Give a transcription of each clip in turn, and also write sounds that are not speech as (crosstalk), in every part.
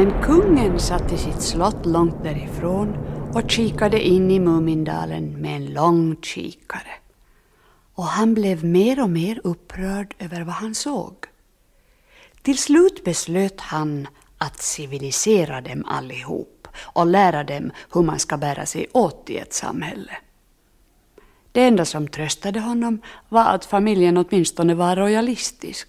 Men kungen satt i sitt slott långt därifrån och kikade in i Mumindalen med en lång kikare. Och han blev mer och mer upprörd över vad han såg. Till slut beslöt han att civilisera dem allihop och lära dem hur man ska bära sig åt i ett samhälle. Det enda som tröstade honom var att familjen åtminstone var royalistisk.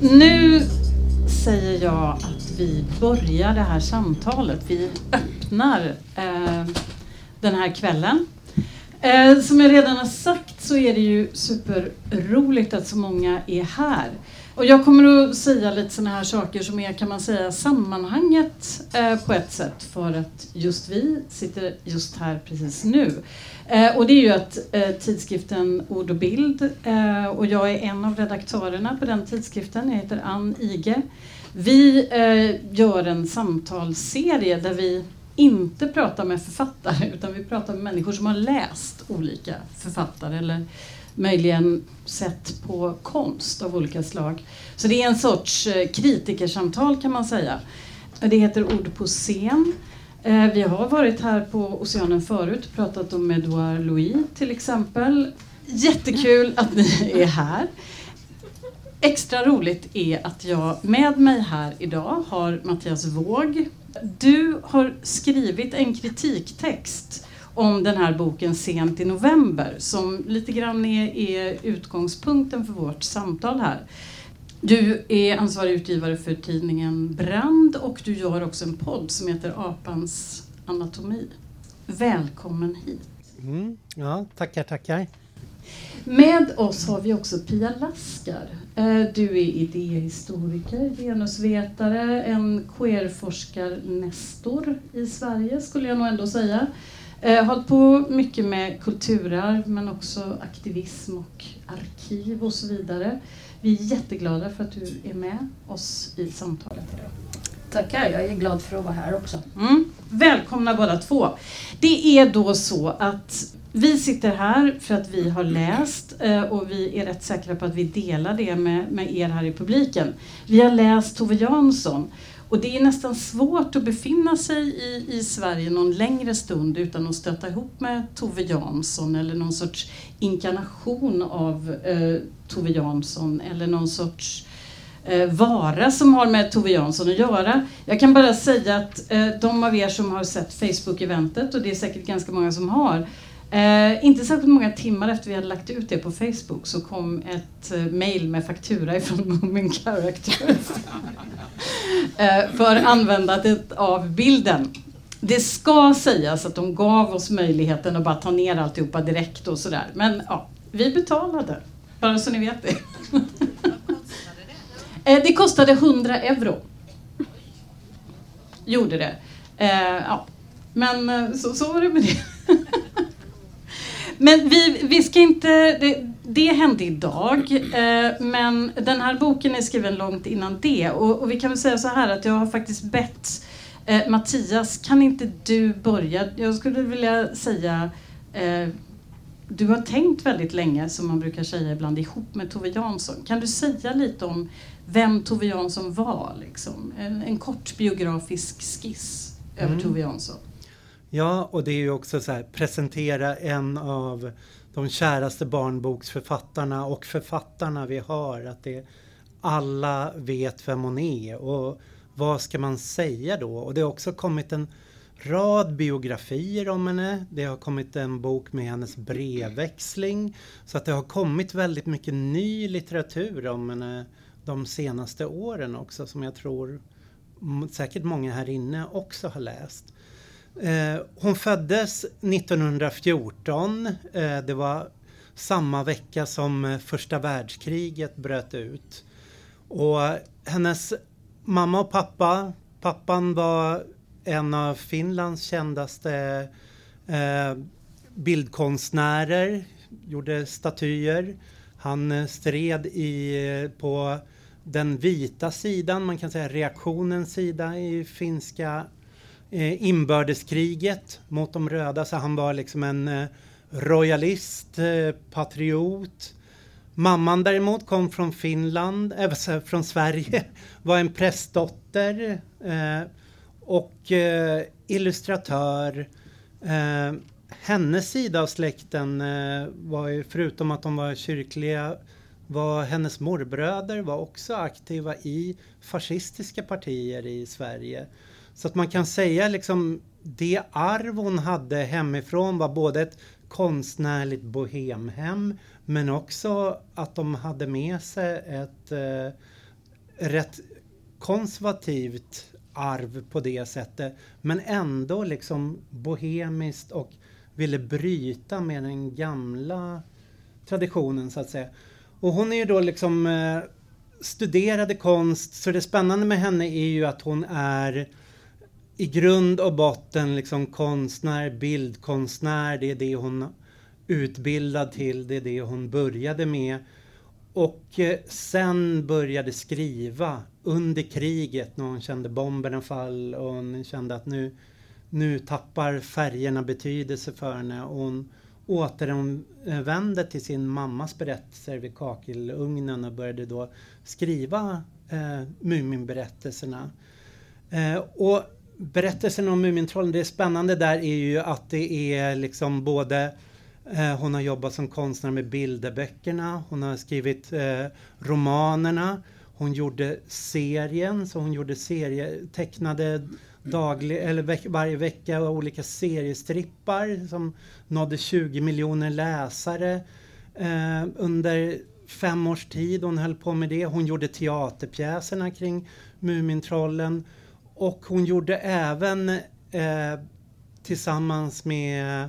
Nu säger jag att vi börjar det här samtalet. Vi öppnar eh, den här kvällen. Eh, som jag redan har sagt så är det ju superroligt att så många är här. Och jag kommer att säga lite sådana här saker som är, kan man säga, sammanhanget eh, på ett sätt för att just vi sitter just här precis nu. Eh, och det är ju att eh, tidskriften Ord och bild eh, och jag är en av redaktörerna på den tidskriften. Jag heter Ann Ige. Vi eh, gör en samtalsserie där vi inte pratar med författare (laughs) utan vi pratar med människor som har läst olika författare eller möjligen sett på konst av olika slag. Så det är en sorts eh, kritikersamtal kan man säga. Det heter Ord på scen. Eh, vi har varit här på Oceanen förut och pratat om Edouard Louis till exempel. Jättekul att ni är här. Extra roligt är att jag med mig här idag har Mattias Våg. Du har skrivit en kritiktext om den här boken Sent i november som lite grann är, är utgångspunkten för vårt samtal här. Du är ansvarig utgivare för tidningen Brand och du gör också en podd som heter Apans anatomi. Välkommen hit! Mm, ja, tackar, tackar. Med oss har vi också Pia Laskar. Eh, du är idéhistoriker, genusvetare, en queerforskarnestor i Sverige skulle jag nog ändå säga. Eh, hållit på mycket med kulturarv men också aktivism och arkiv och så vidare. Vi är jätteglada för att du är med oss i samtalet idag. Tackar, jag är glad för att vara här också. Mm. Välkomna båda två. Det är då så att vi sitter här för att vi har läst eh, och vi är rätt säkra på att vi delar det med, med er här i publiken. Vi har läst Tove Jansson och det är nästan svårt att befinna sig i, i Sverige någon längre stund utan att stöta ihop med Tove Jansson eller någon sorts inkarnation av eh, Tove Jansson eller någon sorts eh, vara som har med Tove Jansson att göra. Jag kan bara säga att eh, de av er som har sett Facebook-eventet, och det är säkert ganska många som har, Eh, inte särskilt många timmar efter vi hade lagt ut det på Facebook så kom ett eh, mail med faktura ifrån (laughs) Moomin Characters (laughs) eh, för användandet av bilden. Det ska sägas att de gav oss möjligheten att bara ta ner alltihopa direkt och sådär. Men ja, vi betalade. Bara så ni vet det. (laughs) eh, det kostade 100 euro. Gjorde det. Eh, ja. Men eh, så, så var det med det. Men vi, vi ska inte... Det, det hände idag, eh, men den här boken är skriven långt innan det. Och, och vi kan väl säga så här att jag har faktiskt bett eh, Mattias, kan inte du börja? Jag skulle vilja säga eh, du har tänkt väldigt länge, som man brukar säga ibland, ihop med Tove Jansson. Kan du säga lite om vem Tove Jansson var? Liksom? En, en kort biografisk skiss över mm. Tove Jansson. Ja, och det är ju också så här, presentera en av de käraste barnboksförfattarna och författarna vi har. Att det, alla vet vem hon är och vad ska man säga då? Och det har också kommit en rad biografier om henne. Det har kommit en bok med hennes brevväxling. Så att det har kommit väldigt mycket ny litteratur om henne de senaste åren också som jag tror säkert många här inne också har läst. Eh, hon föddes 1914. Eh, det var samma vecka som eh, första världskriget bröt ut. Och hennes mamma och pappa, pappan var en av Finlands kändaste eh, bildkonstnärer, gjorde statyer. Han eh, stred i, eh, på den vita sidan, man kan säga reaktionens sida i finska eh, inbördeskriget mot de röda. Så han var liksom en eh, royalist, eh, patriot. Mamman däremot kom från Finland, äh, från Sverige, (laughs) var en prästdotter eh, och eh, illustratör. Eh, hennes sida av släkten eh, var ju, förutom att de var kyrkliga, var hennes morbröder var också aktiva i fascistiska partier i Sverige. Så att man kan säga liksom det arv hon hade hemifrån var både ett konstnärligt bohemhem men också att de hade med sig ett eh, rätt konservativt arv på det sättet men ändå liksom bohemiskt och ville bryta med den gamla traditionen så att säga. Och hon är ju då liksom eh, studerade konst så det spännande med henne är ju att hon är i grund och botten liksom konstnär, bildkonstnär. Det är det hon utbildad till, det är det hon började med. Och eh, sen började skriva under kriget när hon kände bomberna fall och hon kände att nu, nu tappar färgerna betydelse för henne. Och hon återvände till sin mammas berättelser vid kakelugnen och började då skriva eh, Muminberättelserna. Eh, och berättelsen om Mumintrollen, det spännande där är ju att det är liksom både eh, hon har jobbat som konstnär med bilderböckerna, hon har skrivit eh, romanerna, hon gjorde serien, så hon gjorde serie, tecknade daglig, eller veck, varje vecka olika seriestrippar som nådde 20 miljoner läsare eh, under fem års tid. Hon höll på med det. Hon gjorde teaterpjäserna kring Mumintrollen och hon gjorde även eh, tillsammans med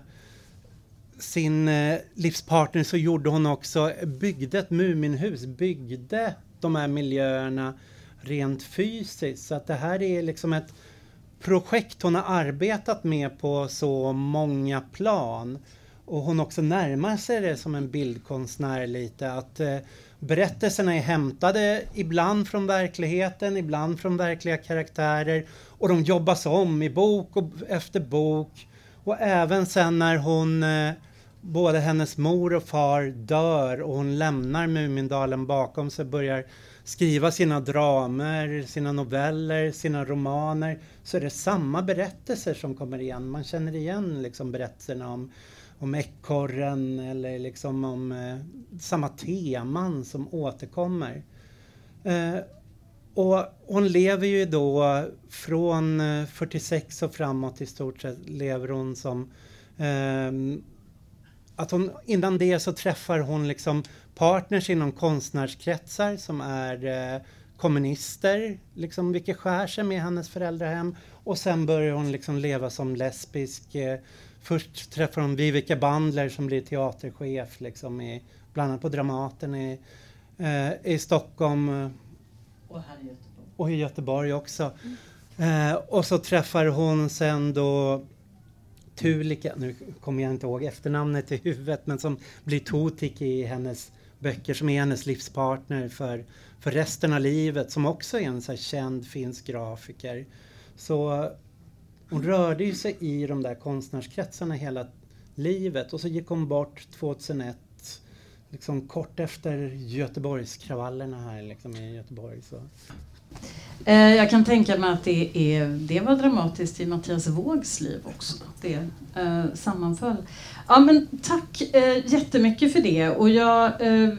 sin eh, livspartner så gjorde hon också, byggde ett Muminhus, byggde de här miljöerna rent fysiskt. Så att det här är liksom ett projekt hon har arbetat med på så många plan. Och hon också närmar sig det som en bildkonstnär lite. Att eh, berättelserna är hämtade ibland från verkligheten, ibland från verkliga karaktärer. Och de jobbas om i bok och efter bok. Och även sen när hon, eh, både hennes mor och far dör och hon lämnar Mumindalen bakom sig, börjar skriva sina dramer, sina noveller, sina romaner så är det samma berättelser som kommer igen. Man känner igen liksom berättelserna om, om ekorren eller liksom om eh, samma teman som återkommer. Eh, och hon lever ju då från eh, 46 och framåt i stort sett lever hon som eh, att hon, innan det så träffar hon liksom partners inom konstnärskretsar som är eh, kommunister, liksom, vilket skär sig med hennes föräldrahem. Och sen börjar hon liksom leva som lesbisk. Eh, först träffar hon Viveka Bandler som blir teaterchef liksom i, bland annat på Dramaten i, eh, i Stockholm. Och här i Göteborg. Och i Göteborg också. Mm. Eh, och så träffar hon sen då Tulika, nu kommer jag inte ihåg efternamnet i huvudet, men som blir Totik i hennes böcker som är hennes livspartner för, för resten av livet som också är en så känd finsk grafiker. Så hon rörde ju sig i de där konstnärskretsarna hela livet och så gick hon bort 2001 liksom kort efter Göteborgskravallerna här liksom i Göteborg. Så. Eh, jag kan tänka mig att det, är, det var dramatiskt i Mattias Vågs liv också. Det eh, sammanföll. Ja, men tack eh, jättemycket för det. Och jag, eh,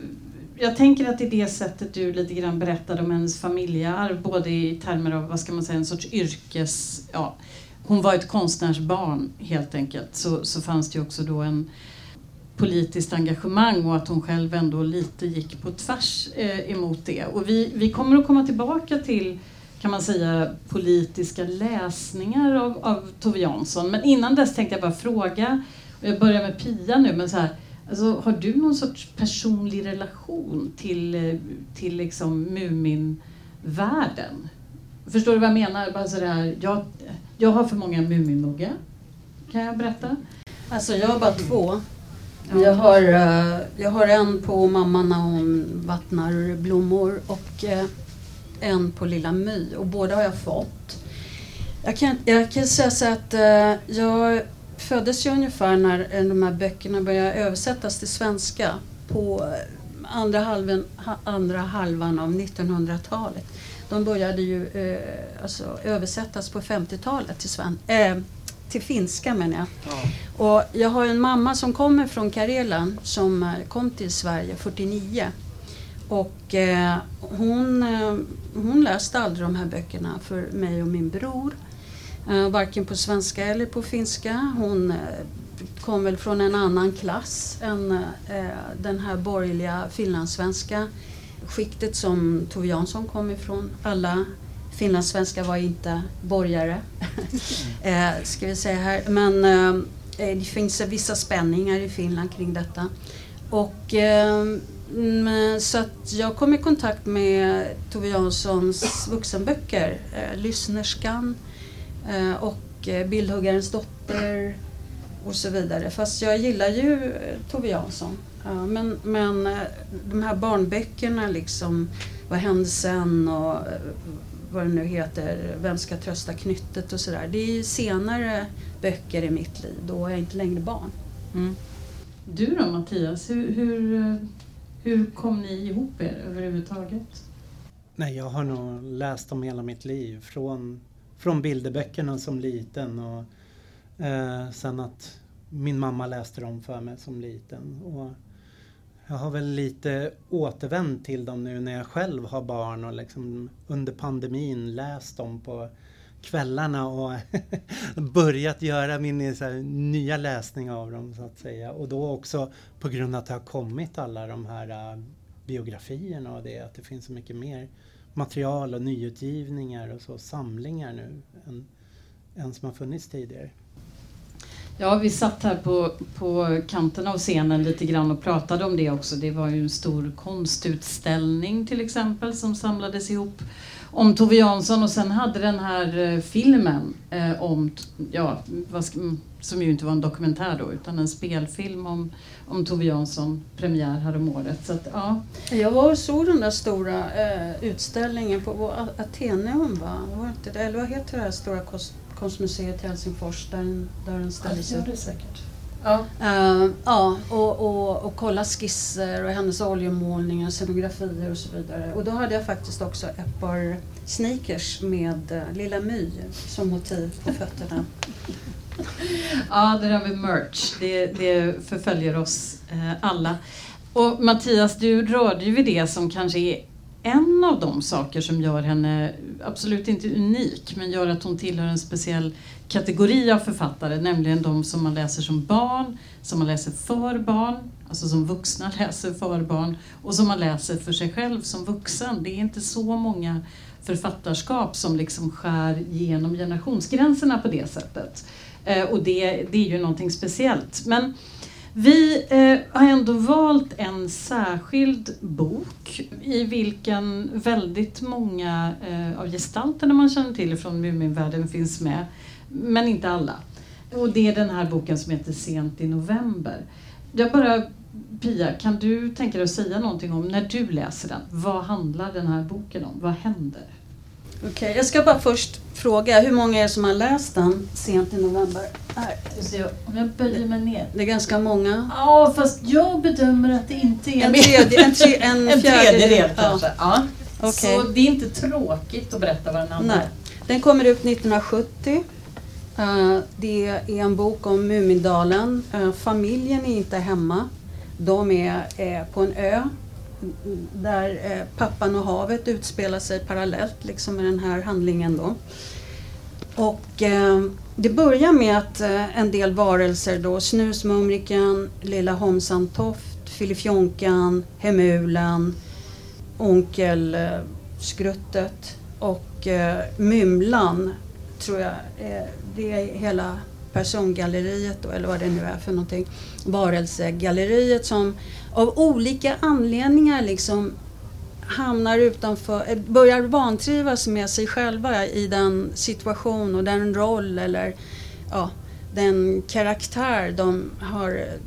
jag tänker att det är det sättet du lite grann berättade om hennes familjearv, både i termer av vad ska man säga, en sorts yrkes... Ja, hon var ett konstnärsbarn helt enkelt. Så, så fanns det ju också då en politiskt engagemang och att hon själv ändå lite gick på tvärs eh, emot det. Och vi, vi kommer att komma tillbaka till kan man säga politiska läsningar av, av Tove Jansson. Men innan dess tänkte jag bara fråga, och jag börjar med Pia nu, men så här, alltså, har du någon sorts personlig relation till, eh, till liksom Muminvärlden? Förstår du vad jag menar? Bara så där, jag, jag har för många Muminmuggar, kan jag berätta. Alltså jag har bara två. Jag har, eh, jag har en på mamma när hon vattnar blommor och eh, en på Lilla My och båda har jag fått. Jag kan, jag kan säga så att eh, jag föddes ju ungefär när de här böckerna började översättas till svenska på andra halvan, andra halvan av 1900-talet. De började ju alltså, översättas på 50-talet till, svenska till finska menar jag. Ja. Och jag har en mamma som kommer från Karelan som eh, kom till Sverige 49. Och eh, hon, eh, hon läste aldrig de här böckerna för mig och min bror. Eh, varken på svenska eller på finska. Hon eh, kom väl från en annan klass än eh, den här borgerliga finlandssvenska skiktet som Tove Jansson kom ifrån. Alla finlandssvenskar var inte borgare, (laughs) eh, ska vi säga här. Men eh, det finns vissa spänningar i Finland kring detta. Och, eh, mm, så att jag kom i kontakt med Tove Janssons vuxenböcker, eh, Lyssnerskan eh, och eh, Bildhuggarens dotter och så vidare. Fast jag gillar ju eh, Tove Jansson. Ja, men, men eh, de här barnböckerna liksom, Vad hände sen och eh, vad det nu heter, Vem ska trösta knyttet och sådär. Det är senare böcker i mitt liv, då är jag inte längre barn. Mm. Du då Mattias, hur, hur, hur kom ni ihop er överhuvudtaget? Nej, jag har nog läst dem hela mitt liv. Från, från bilderböckerna som liten och eh, sen att min mamma läste dem för mig som liten. Och jag har väl lite återvänt till dem nu när jag själv har barn och liksom under pandemin läst dem på kvällarna och (laughs) börjat göra min så här, nya läsning av dem så att säga. Och då också på grund av att det har kommit alla de här uh, biografierna och det, att det finns så mycket mer material och nyutgivningar och så samlingar nu än, än som har funnits tidigare. Ja, vi satt här på, på kanten av scenen lite grann och pratade om det också. Det var ju en stor konstutställning till exempel som samlades ihop om Tove Jansson och sen hade den här eh, filmen eh, om, ja, ska, mm, som ju inte var en dokumentär då utan en spelfilm om, om Tove Jansson premiär häromåret. Så att, ja. Jag var och såg den där stora eh, utställningen på Ateneum va? Var inte det, eller vad heter det här stora kost konstmuseet i Helsingfors där, den, där den ställdes upp. säkert. Ja, uh, ja och, och, och kolla skisser och hennes oljemålningar, scenografier och så vidare. Och då hade jag faktiskt också ett par sneakers med uh, Lilla My som motiv på (laughs) fötterna. ja, det där med merch, det, det förföljer oss uh, alla. Och Mattias, du rörde ju vid det som kanske är en av de saker som gör henne, absolut inte unik, men gör att hon tillhör en speciell kategori av författare, nämligen de som man läser som barn, som man läser för barn, alltså som vuxna (laughs) läser för barn, och som man läser för sig själv som vuxen. Det är inte så många författarskap som liksom skär genom generationsgränserna på det sättet. Eh, och det, det är ju någonting speciellt. Men vi eh, har ändå valt en särskild bok i vilken väldigt många eh, av gestalterna man känner till från Muminvärlden finns med, men inte alla. Och det är den här boken som heter Sent i november. Jag bara, Pia, kan du tänka dig att säga någonting om när du läser den? Vad handlar den här boken om? Vad händer? Okej, okay, jag ska bara först fråga, hur många är det som har läst den sent i november? Här. Om jag böjer mig ner. Det är ganska många. Ja, fast jag bedömer att det inte är en tredje, en, tre, (laughs) en, en tredjedel kanske. Ja. Okay. Så det är inte tråkigt att berätta vad den handlar om. Den kommer ut 1970. Uh, eh, det är en bok om Mumindalen. Uh, familjen är inte hemma. De är uh, på en ö där eh, Pappan och havet utspelar sig parallellt liksom med den här handlingen. Då. Och eh, det börjar med att eh, en del varelser då, Snusmumriken, Lilla Homsantoft, Filifjonkan, Hemulen, Onkel eh, Skruttet och eh, Mymlan tror jag, eh, det är hela persongalleriet då, eller vad det nu är för någonting. Varelsegalleriet som av olika anledningar liksom hamnar utanför, eh, börjar vantrivas med sig själva i den situation och den roll eller ja, den karaktär de har eh,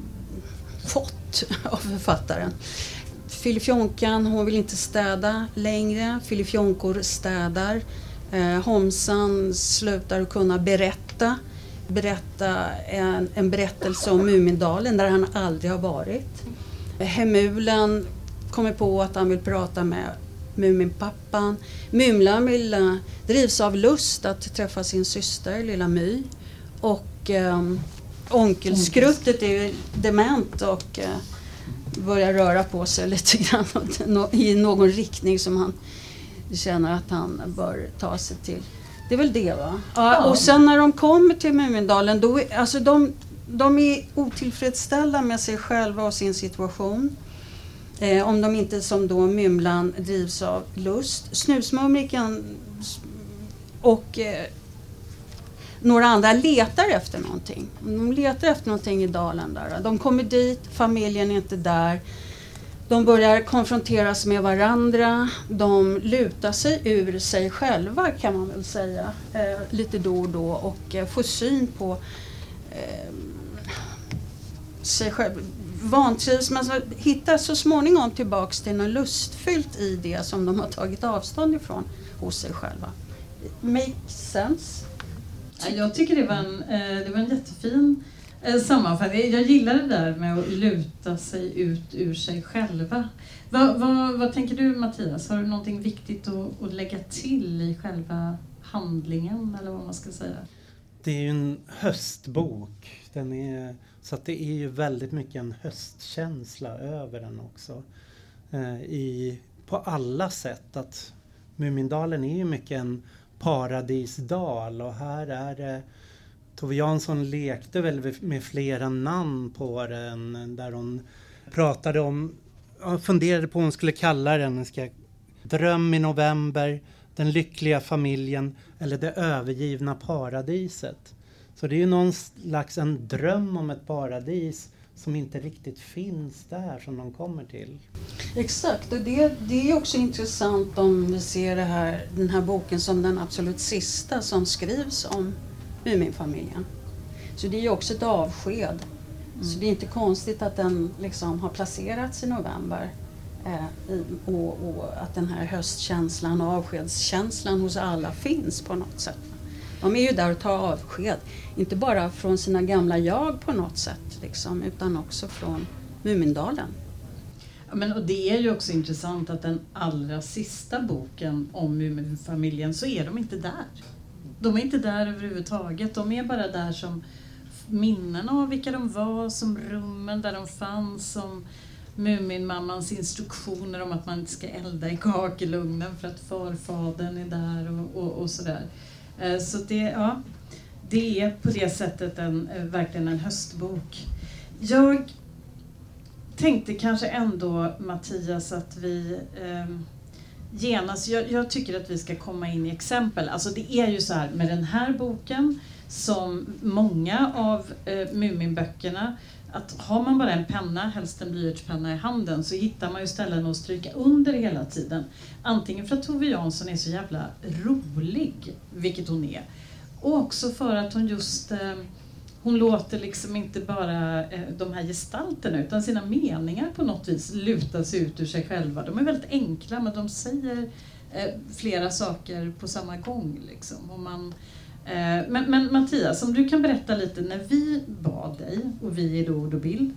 fått (laughs) av författaren. Filifjonkan, hon vill inte städa längre. Filifjonkor städar. Eh, Homsan slutar kunna berätta. Berätta en, en berättelse om Mumindalen där han aldrig har varit. Hemulen kommer på att han vill prata med Muminpappan. Eh, drivs av lust att träffa sin syster, lilla My. Och eh, Onkelskrutet är ju dement och eh, börjar röra på sig (laughs) lite grann i någon riktning som han känner att han bör ta sig till. Det är väl det va? Ja, och sen när de kommer till Mumindalen, då, alltså de, de är otillfredsställda med sig själva och sin situation. Eh, om de inte som då Mymlan drivs av lust. Snusmumriken och eh, några andra letar efter någonting. De letar efter någonting i dalen där. De kommer dit, familjen är inte där. De börjar konfronteras med varandra. De lutar sig ur sig själva kan man väl säga. Eh, lite då och då och eh, får syn på eh, sig själva vantrivs men så hittar så småningom tillbaks till något lustfyllt i det som de har tagit avstånd ifrån hos sig själva. Makes sense? Jag tycker det var en, eh, det var en jättefin eh, sammanfattning. Jag gillar det där med att luta sig ut ur sig själva. Vad, vad, vad tänker du Mattias? Har du någonting viktigt att, att lägga till i själva handlingen eller vad man ska säga? Det är ju en höstbok. Den är, så att det är ju väldigt mycket en höstkänsla över den också. Eh, i, på alla sätt. att Mumindalen är ju mycket en paradisdal och här är det Tove Jansson lekte väl med flera namn på den där hon pratade om, funderade på vad hon skulle kalla den. Ska, Dröm i november, Den lyckliga familjen eller Det övergivna paradiset. Så det är ju någon slags en dröm om ett paradis som inte riktigt finns där som de kommer till. Exakt, och det, det är också intressant om vi ser här, den här boken som den absolut sista som skrivs om Muminfamiljen. Så det är ju också ett avsked. Mm. Så det är inte konstigt att den liksom har placerats i november. Eh, i, och, och, att den här höstkänslan och avskedskänslan hos alla finns på något sätt. De är ju där och tar avsked, inte bara från sina gamla jag på något sätt, liksom, utan också från Mumindalen. Ja, men, och det är ju också intressant att den allra sista boken om Muminfamiljen så är de inte där. De är inte där överhuvudtaget. De är bara där som minnen av vilka de var, som rummen där de fanns, som Muminmammans instruktioner om att man inte ska elda i kakelugnen för att farfadern är där och, och, och sådär. Eh, så det, ja, det är på det sättet en, eh, verkligen en höstbok. Jag tänkte kanske ändå Mattias att vi eh, genast, jag, jag, tycker att vi ska komma in i exempel. Alltså det är ju så här med den här boken som många av eh, Muminböckerna att har man bara en penna, helst en blyertspenna i handen, så hittar man ju ställen att stryka under hela tiden. Antingen för att Tove Jansson är så jävla rolig, vilket hon är, och också för att hon just eh, hon låter liksom inte bara eh, de här gestalterna utan sina meningar på något vis luta sig ut ur sig själva. De är väldigt enkla men de säger eh, flera saker på samma gång. Liksom. Och man, Eh, men, men, Mattias, om du kan berätta lite, när vi bad dig, och vi är då ord och bild,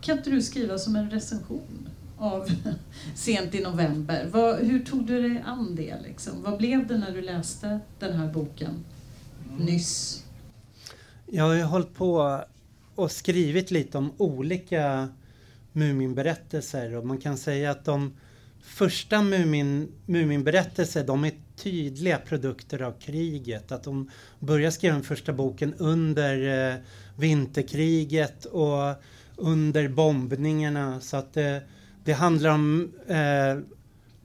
kan inte du skriva som en recension av (laughs) Sent i november? Vad, hur tog du dig an det? Liksom? Vad blev det när du läste den här boken mm. nyss? Jag har ju hållit på och skrivit lite om olika Muminberättelser och man kan säga att de första Mumin, Muminberättelser de är tydliga produkter av kriget. Att de börjar skriva den första boken under eh, vinterkriget och under bombningarna. Så att det, det handlar om... Eh,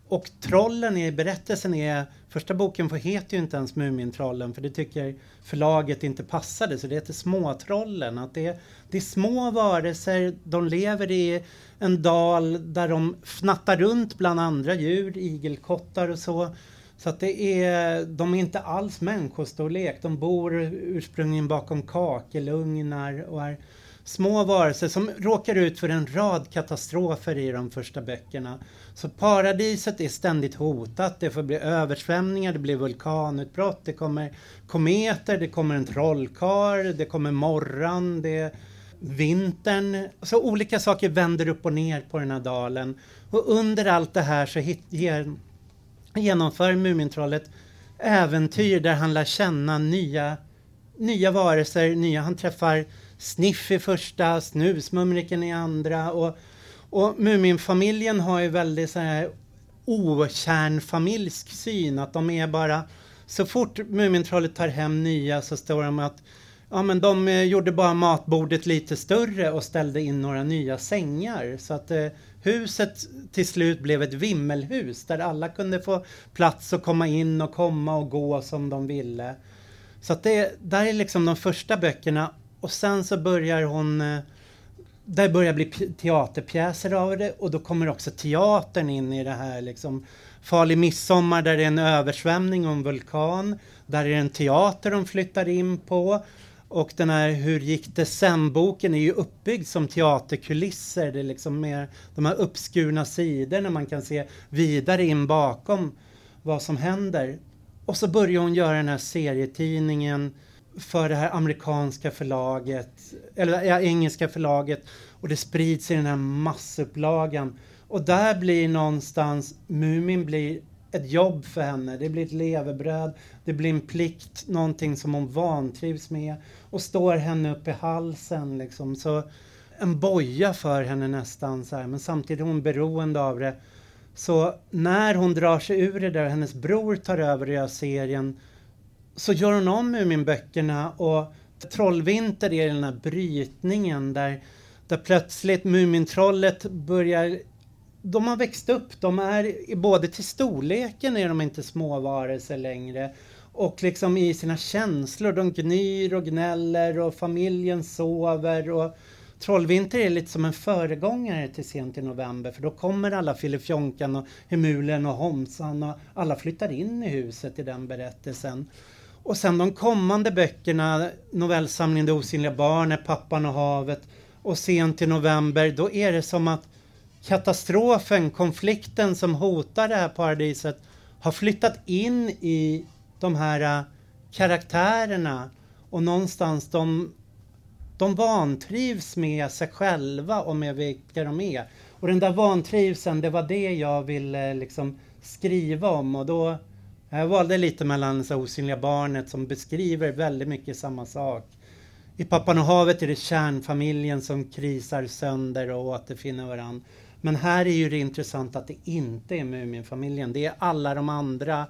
och trollen i berättelsen är... Första boken heter ju inte ens Mumintrollen för det tycker förlaget inte passade så det heter Småtrollen. Att det, det är små varelser, de lever i en dal där de fnattar runt bland andra djur, igelkottar och så. Så att det är, de är inte alls människostorlek. De bor ursprungligen bakom kakelugnar och är små varelser som råkar ut för en rad katastrofer i de första böckerna. Så paradiset är ständigt hotat. Det får bli översvämningar, det blir vulkanutbrott, det kommer kometer, det kommer en trollkar, det kommer morran, det vintern. Så olika saker vänder upp och ner på den här dalen. Och under allt det här så hit, ger, genomför Mumintrollet äventyr där han lär känna nya, nya varelser, nya, han träffar Sniff i första, Snusmumriken i andra och, och Muminfamiljen har ju väldigt så här okärnfamiljsk syn, att de är bara så fort Mumintrollet tar hem nya så står de att Ja men de eh, gjorde bara matbordet lite större och ställde in några nya sängar. Så att eh, huset till slut blev ett vimmelhus där alla kunde få plats att komma in och komma och gå som de ville. Så att det där är liksom de första böckerna och sen så börjar hon eh, Där det börjar bli teaterpjäser av det och då kommer också teatern in i det här liksom. Farlig midsommar där det är en översvämning och en vulkan. Där är det en teater de flyttar in på. Och den här Hur gick det sen-boken är ju uppbyggd som teaterkulisser. Det är liksom mer de här uppskurna sidorna man kan se vidare in bakom vad som händer. Och så börjar hon göra den här serietidningen för det här amerikanska förlaget, eller ja, engelska förlaget och det sprids i den här massupplagan. Och där blir någonstans Mumin blir ett jobb för henne. Det blir ett levebröd, det blir en plikt, någonting som hon vantrivs med och står henne upp i halsen liksom. Så en boja för henne nästan så här, men samtidigt är hon beroende av det. Så när hon drar sig ur det där, hennes bror tar över och gör serien, så gör hon om Muminböckerna och Trollvinter är den här brytningen där, där plötsligt Mumintrollet börjar de har växt upp, de är både till storleken är de inte småvarelser längre och liksom i sina känslor, de gnyr och gnäller och familjen sover och Trollvinter är lite som en föregångare till sent i november för då kommer alla Filifjonkan och Hemulen och Homsan och alla flyttar in i huset i den berättelsen. Och sen de kommande böckerna, novellsamlingen Det osynliga barnet, Pappan och havet och sent i november, då är det som att katastrofen, konflikten som hotar det här paradiset har flyttat in i de här äh, karaktärerna och någonstans de, de vantrivs med sig själva och med vilka de är. Och den där vantrivseln, det var det jag ville liksom skriva om och då jag valde lite mellan så Osynliga barnet som beskriver väldigt mycket samma sak. I Pappan och havet är det kärnfamiljen som krisar sönder och återfinner varandra. Men här är ju det intressant att det inte är Muminfamiljen. Det är alla de andra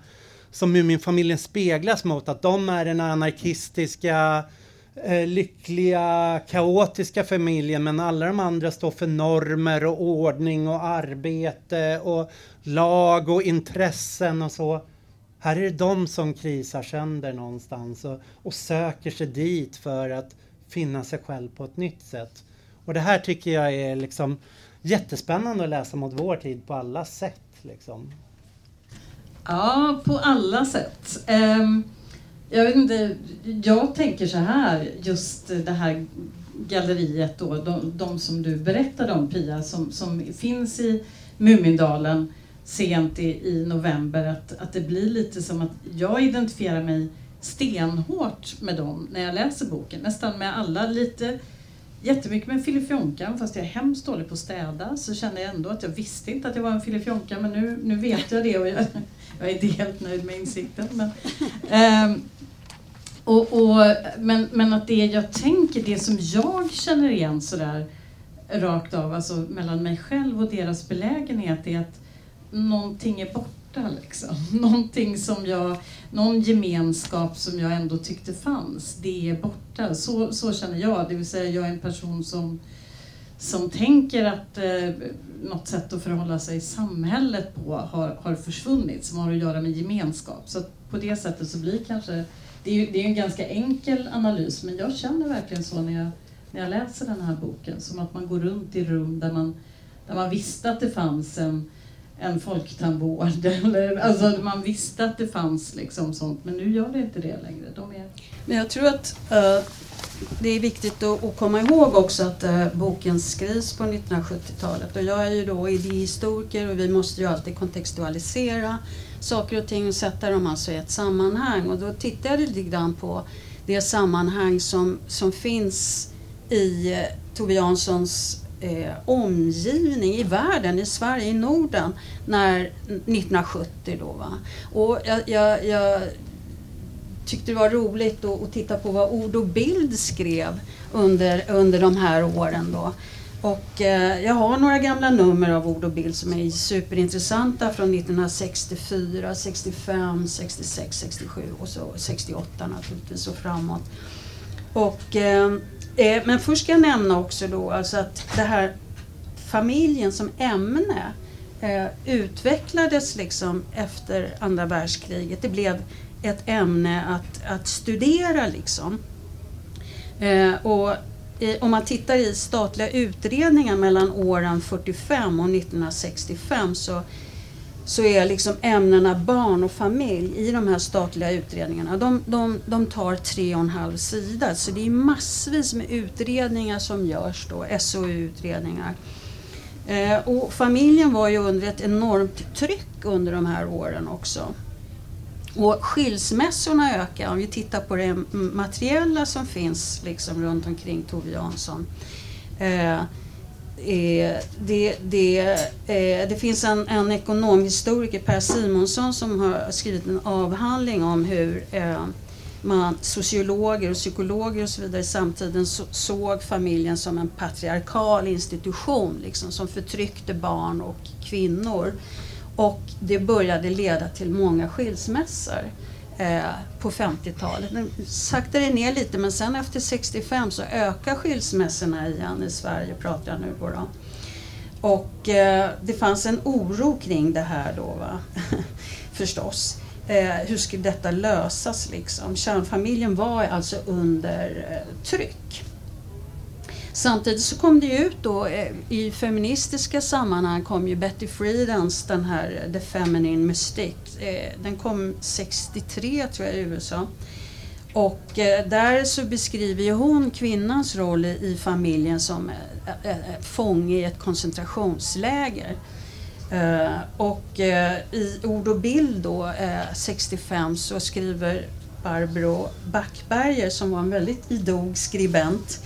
som Muminfamiljen speglas mot. Att de är den anarkistiska, eh, lyckliga, kaotiska familjen. Men alla de andra står för normer och ordning och arbete och lag och intressen och så. Här är det de som krisar sönder någonstans och, och söker sig dit för att finna sig själv på ett nytt sätt. Och det här tycker jag är liksom jättespännande att läsa mot vår tid på alla sätt. Liksom. Ja, på alla sätt. Ehm, jag vet inte, jag tänker så här, just det här galleriet då, de, de som du berättade om Pia, som, som finns i Mumindalen sent i, i november, att, att det blir lite som att jag identifierar mig stenhårt med dem när jag läser boken. Nästan med alla, lite jättemycket med filifjonkan, fast jag är hemskt dålig på att städa så känner jag ändå att jag visste inte att jag var en filifjonka men nu, nu vet jag det och jag, (laughs) jag är inte helt nöjd med insikten. Men, ähm, (laughs) och, och, men, men att det jag tänker, det som jag känner igen sådär rakt av, alltså mellan mig själv och deras belägenhet är att någonting är borta. Liksom. (laughs) Någonting som jag, någon gemenskap som jag ändå tyckte fanns, det är borta. Så, så känner jag, det vill säga jag är en person som, som tänker att eh, något sätt att förhålla sig i samhället på har, har försvunnit, som har att göra med gemenskap. Så på det sättet så blir kanske, det är ju det är en ganska enkel analys, men jag känner verkligen så när jag, när jag läser den här boken, som att man går runt i rum där man, där man visste att det fanns en en folktandvård. (laughs) Eller, alltså man visste att det fanns liksom sånt, men nu gör det inte det längre. De är... Men jag tror att uh, det är viktigt att, att komma ihåg också att uh, boken skrivs på 1970-talet och jag är ju då idéhistoriker och vi måste ju alltid kontextualisera saker och ting och sätta dem alltså i ett sammanhang och då tittar jag lite grann på det sammanhang som, som finns i uh, Tove Janssons eh, omgivning i världen, i Sverige, i Norden, när 1970 då. Va? Och jag, jag, jag tyckte det var roligt att, att, titta på vad Ord och Bild skrev under, under de här åren då. Och eh, jag har några gamla nummer av Ord och Bild som är superintressanta från 1964, 65, 66, 67 och så 68 naturligtvis och framåt. Och eh, Eh, men först ska jag nämna också då alltså att det här familjen som ämne eh, utvecklades liksom efter andra världskriget. Det blev ett ämne att, att studera liksom. Eh, och i, om man tittar i statliga utredningar mellan åren 45 och 1965 så så är liksom ämnena barn och familj i de här statliga utredningarna, de, de, de tar tre och en halv sida. Så det är massvis med utredningar som görs då, SOU-utredningar. Eh, och familjen var ju under ett enormt tryck under de här åren också. Och skilsmässorna ökar, om vi tittar på det materiella som finns liksom runt omkring Tove Jansson. Eh, Eh, det, det, eh, det finns en, en ekonomhistoriker, Per Simonsson, som har skrivit en avhandling om hur eh, man, sociologer och psykologer och så vidare i samtiden så, såg familjen som en patriarkal institution liksom, som förtryckte barn och kvinnor. Och det började leda till många skilsmässor Eh, på 50-talet. Saktade ner lite men sen efter 65 så ökar skilsmässorna igen i Sverige pratar jag nu på då. Och eh, det fanns en oro kring det här då va? (laughs) förstås. Eh, hur skulle detta lösas liksom? Kärnfamiljen var alltså under eh, tryck. Samtidigt så kom det ju ut då eh, i feministiska sammanhang kom ju Betty Friedans den här eh, The Feminine Mystique. Eh, den kom 63 tror jag i USA. Och där så beskriver ju hon kvinnans roll i familjen som fånge i ett koncentrationsläger. Och i Ord och bild då 65 så skriver Barbro Backberger som var en väldigt idog skribent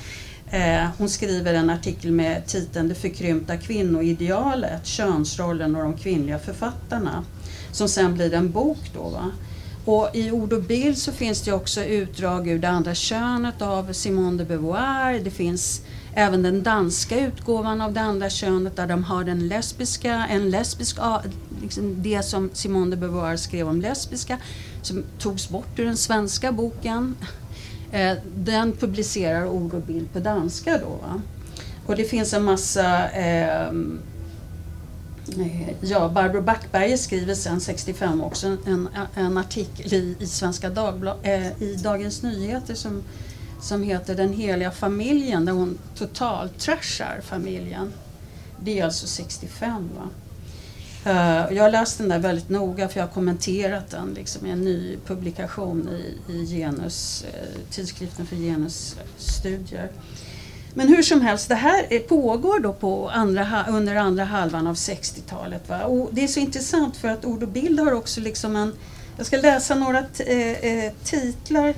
Eh, hon skriver en artikel med titeln Det förkrympta kvinnoidealet, könsrollen och de kvinnliga författarna. Som sen blir en bok då. Va? Och i Ord och bild så finns det också utdrag ur Det andra könet av Simone de Beauvoir. Det finns även den danska utgåvan av Det andra könet där de har den lesbiska, en lesbisk, liksom det som Simone de Beauvoir skrev om lesbiska, som togs bort ur den svenska boken. Eh, den publicerar ord och bild på danska då. Va? Och det finns en massa eh, eh Ja, Barbro Backberger skriver sen 65 också en, en artikel i, i Svenska Dagblad, eh, i Dagens Nyheter som, som heter Den heliga familjen där hon totalt trashar familjen. Det är alltså 65. Va? Eh, jag har läst den där väldigt noga för jag har kommenterat den liksom, i en ny publikation i, i genus, eh, tidskriften för genusstudier. Men hur som helst, det här pågår då på andra, under andra halvan av 60-talet. Och det är så intressant för att Ord och bild har också liksom en... Jag ska läsa några eh, eh, titlar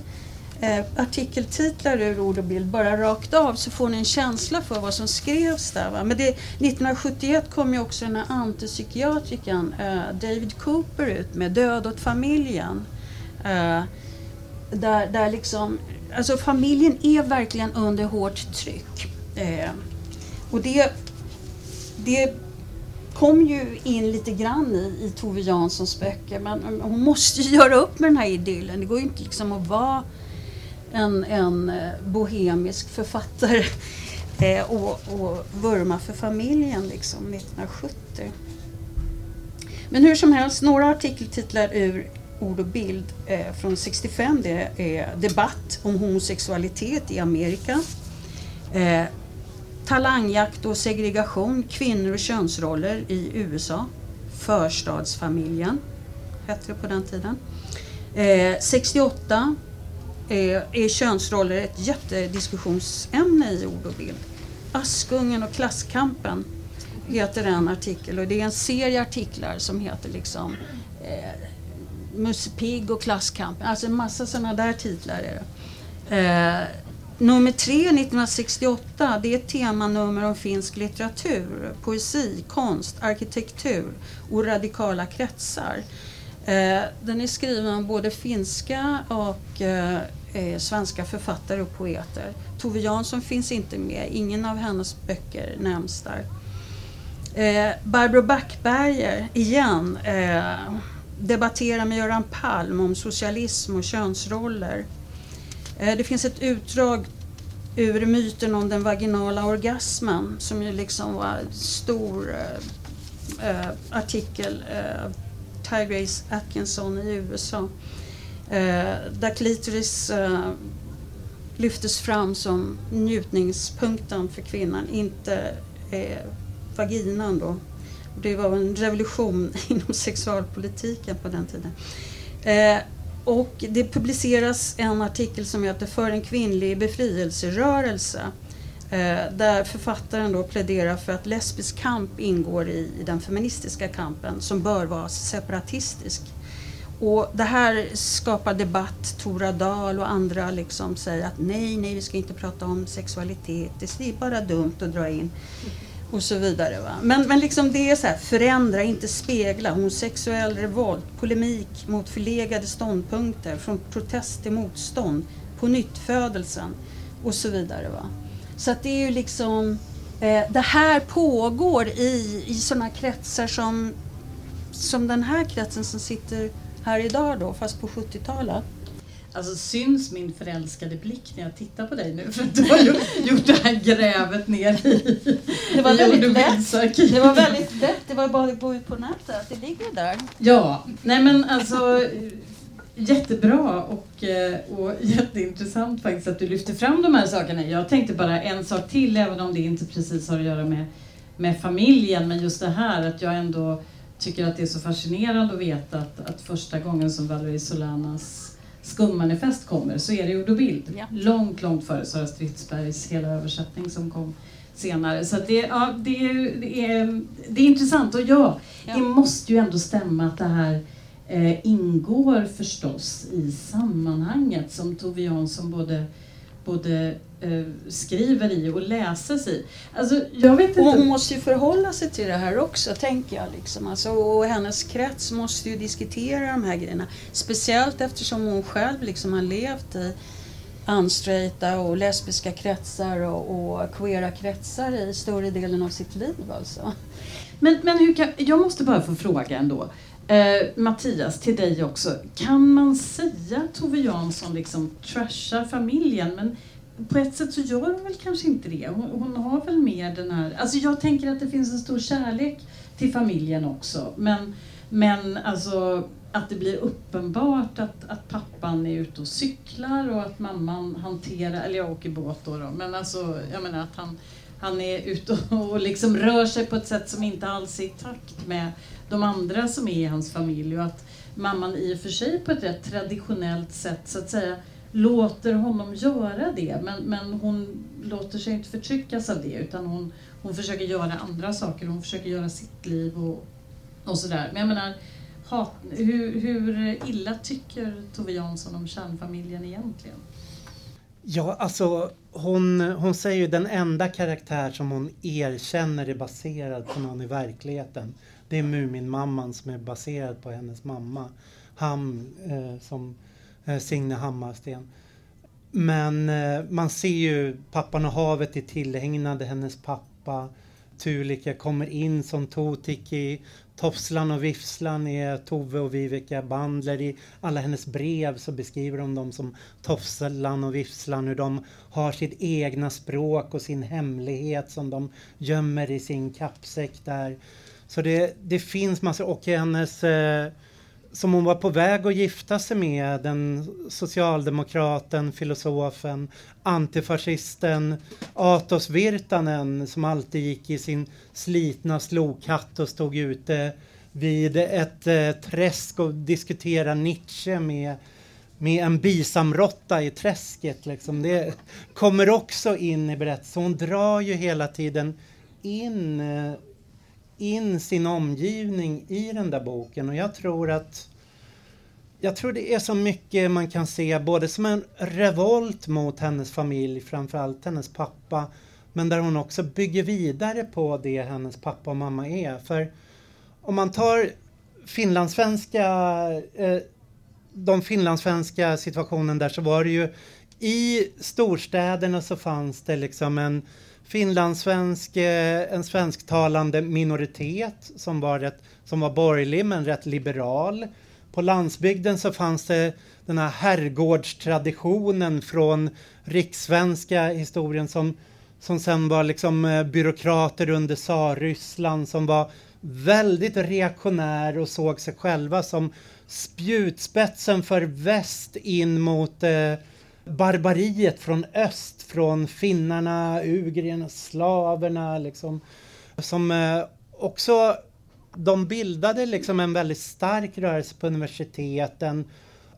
eh, artikeltitlar ur ord och bild bara rakt av så får ni en känsla för vad som skrevs där. Va? Men det, 1971 kom ju också den här antipsykiatrikern eh, David Cooper ut med Död åt familjen. Eh, där, där liksom, alltså familjen är verkligen under hårt tryck. Eh, och det, det kom ju in lite grann i, i Tove Janssons böcker men hon måste ju göra upp med den här idyllen. Det går ju inte liksom att vara en, en eh, bohemisk författare (laughs) eh, och, och vurma för familjen liksom 1970. Men hur som helst, några artikeltitlar ur Ord och bild eh, från 65 det är Debatt om homosexualitet i Amerika. Eh, talangjakt och segregation, kvinnor och könsroller i USA. Förstadsfamiljen hette det på den tiden. Eh, 68 är, är könsroller ett jättediskussionsämne i ord och bild. Askungen och klasskampen heter en artikel och det är en serie artiklar som heter liksom eh, Musse Pigg och Klasskampen. Alltså en massa sådana där titlar är det. Eh, nummer tre 1968 det är ett temanummer om finsk litteratur, poesi, konst, arkitektur och radikala kretsar. Eh, den är skriven av både finska och eh, eh, svenska författare och poeter. Tove Jansson finns inte med, ingen av hennes böcker nämns där. Eh, Barbro Backberger, igen, eh, debatterar med Göran Palm om socialism och könsroller. Eh, det finns ett utdrag ur myten om den vaginala orgasmen som ju liksom var en stor eh, eh, artikel eh, av Tygrace Atkinson i USA. Eh, där klitoris eh, lyftes fram som njutningspunkten för kvinnan, inte eh, vaginan då. Det var en revolution (laughs) inom sexualpolitiken på den tiden. Eh, och det publiceras en artikel som heter För en kvinnlig befrielserörelse eh, där författaren då pläderar för att lesbisk kamp ingår i, i den feministiska kampen som bör vara separatistisk. Och det här skapar debatt. Tora Dahl och andra liksom säger att nej, nej, vi ska inte prata om sexualitet. Det är bara dumt att dra in och så vidare. Va? Men, men liksom det är så här, förändra, inte spegla. Homosexuell revolt, polemik mot förlegade ståndpunkter, från protest till motstånd, på nyttfödelsen och så vidare. Va? Så att det är ju liksom, eh, det här pågår i, i sådana kretsar som, som den här kretsen som sitter här idag då, fast på 70-talet. Alltså syns min förälskade blick när jag tittar på dig nu? För att du har (laughs) gjort det här grävet ner i Det var väldigt lätt. Det var väldigt lätt. Det var bara att gå ut på nätet. Det ligger där. Ja, nej men alltså jättebra och, eh, och jätteintressant faktiskt att du lyfter fram de här sakerna. Jag tänkte bara en sak till, även om det inte precis har att göra med, med familjen, men just det här att jag ändå tycker att det är så fascinerande att veta att, att första gången som Valerie Solanas skummanifest kommer så är det ord och bild. Ja. Långt, långt före Sara Stridsbergs hela översättning som kom senare. Så det, ja, det, det, är, det är intressant och ja, ja, det måste ju ändå stämma att det här eh, ingår förstås i sammanhanget som Tove Jansson både, både skriver i och läses i. Alltså, jag vet inte. hon måste ju förhålla sig till det här också, tänker jag. Liksom. Alltså, och hennes krets måste ju diskutera de här grejerna. Speciellt eftersom hon själv liksom har levt i unstraighta och lesbiska kretsar och, och queera kretsar i större delen av sitt liv. Alltså. Men, men hur kan, jag måste bara få fråga ändå. Eh, Mattias, till dig också. Kan man säga att Tove Jansson liksom trashar familjen? Men på ett sätt så gör hon väl kanske inte det. Hon, hon, har väl mer den här... Alltså jag tänker att det finns en stor kärlek till familjen också. Men, men alltså att det blir uppenbart att, att pappan är ute och cyklar och att mamman hanterar, eller jag åker båt då, då men alltså jag menar att han, han är ute och, och liksom rör sig på ett sätt som inte alls är i takt med de andra som är i hans familj och att mamman i och för sig på ett rätt traditionellt sätt så att säga låter honom göra det men, men hon låter sig inte förtryckas av det utan hon, hon försöker göra andra saker, hon försöker göra sitt liv och, och sådär. Men jag menar, hat, hur, hur illa tycker Tove Jansson om kärnfamiljen egentligen? Ja, alltså hon, hon säger ju den enda karaktär som hon erkänner är baserad på någon i verkligheten. Det är Muminmamman som är baserad på hennes mamma. Ham, eh, som Eh, Eh, Signe Hammarsten. Men eh, man ser ju Pappan och havet är tillägnade hennes pappa. Tulika kommer in som Totiki. Tofslan och Vifslan är Tove och Viveka Bandler. I alla hennes brev så beskriver de dem som Tofslan och Vifslan. Hur de har sitt egna språk och sin hemlighet som de gömmer i sin kappsäck där. Så det, det finns massor. Och hennes eh, som hon var på väg att gifta sig med, den socialdemokraten, filosofen, antifascisten Atos Virtanen som alltid gick i sin slitna slokhatt och stod ute vid ett eh, träsk och diskuterade Nietzsche med med en bisamrotta i träsket. Liksom. Det kommer också in i berättelsen. Hon drar ju hela tiden in, eh, in sin omgivning i den där boken och jag tror att jag tror det är så mycket man kan se både som en revolt mot hennes familj, framförallt hennes pappa, men där hon också bygger vidare på det hennes pappa och mamma är. För om man tar finlandssvenska, eh, de finlandssvenska situationen där så var det ju i storstäderna så fanns det liksom en finlandssvensk, eh, en svensktalande minoritet som var, rätt, som var borgerlig men rätt liberal. På landsbygden så fanns det den här herrgårdstraditionen från rikssvenska historien som, som sen var liksom eh, byråkrater under tsarryssland som var väldigt reaktionär och såg sig själva som spjutspetsen för väst in mot eh, barbariet från öst, från finnarna, ugrierna, slaverna liksom. Som eh, också, de bildade liksom en väldigt stark rörelse på universiteten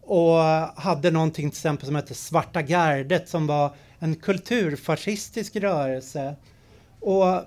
och hade någonting till exempel som hette Svarta gardet som var en kulturfascistisk rörelse. Och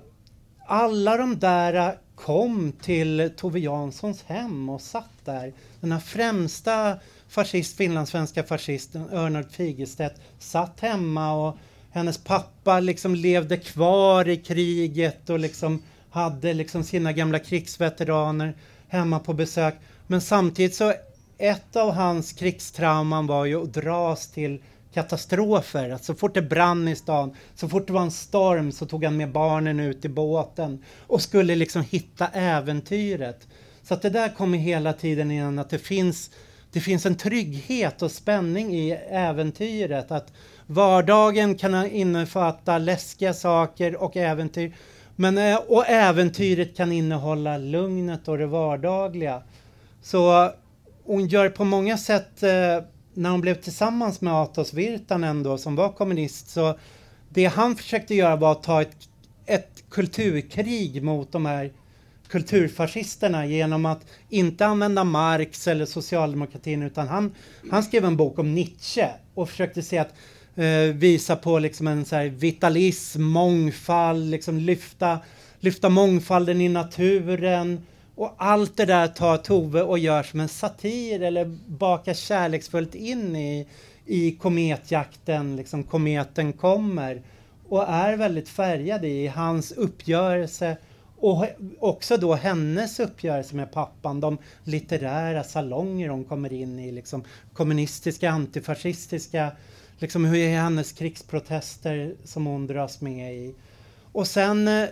alla de där kom till Tove Janssons hem och satt där. Den här främsta fascist, finlandssvenska fascisten Örnard Figerstedt, satt hemma och hennes pappa liksom levde kvar i kriget och liksom hade liksom sina gamla krigsveteraner hemma på besök. Men samtidigt så ett av hans krigstrauman var ju att dras till katastrofer. Att så fort det brann i stan, så fort det var en storm så tog han med barnen ut i båten och skulle liksom hitta äventyret. Så att det där kommer hela tiden igen att det finns, det finns en trygghet och spänning i äventyret. Att vardagen kan innefatta läskiga saker och äventyr. Men, eh, och äventyret kan innehålla lugnet och det vardagliga. Så hon gör på många sätt eh, när hon blev tillsammans med Atos Virtanen då, som var kommunist, så det han försökte göra var att ta ett, ett kulturkrig mot de här kulturfascisterna genom att inte använda Marx eller socialdemokratin utan han, han skrev en bok om Nietzsche och försökte se att eh, visa på liksom en så vitalism, mångfald, liksom lyfta, lyfta mångfalden i naturen och allt det där tar Tove och gör som en satir eller bakar kärleksfullt in i, i kometjakten, liksom kometen kommer. Och är väldigt färgad i hans uppgörelse och också då hennes uppgörelse med pappan, de litterära salonger hon kommer in i, liksom kommunistiska, antifascistiska, liksom hur är hennes krigsprotester som hon dras med i. Och sen eh,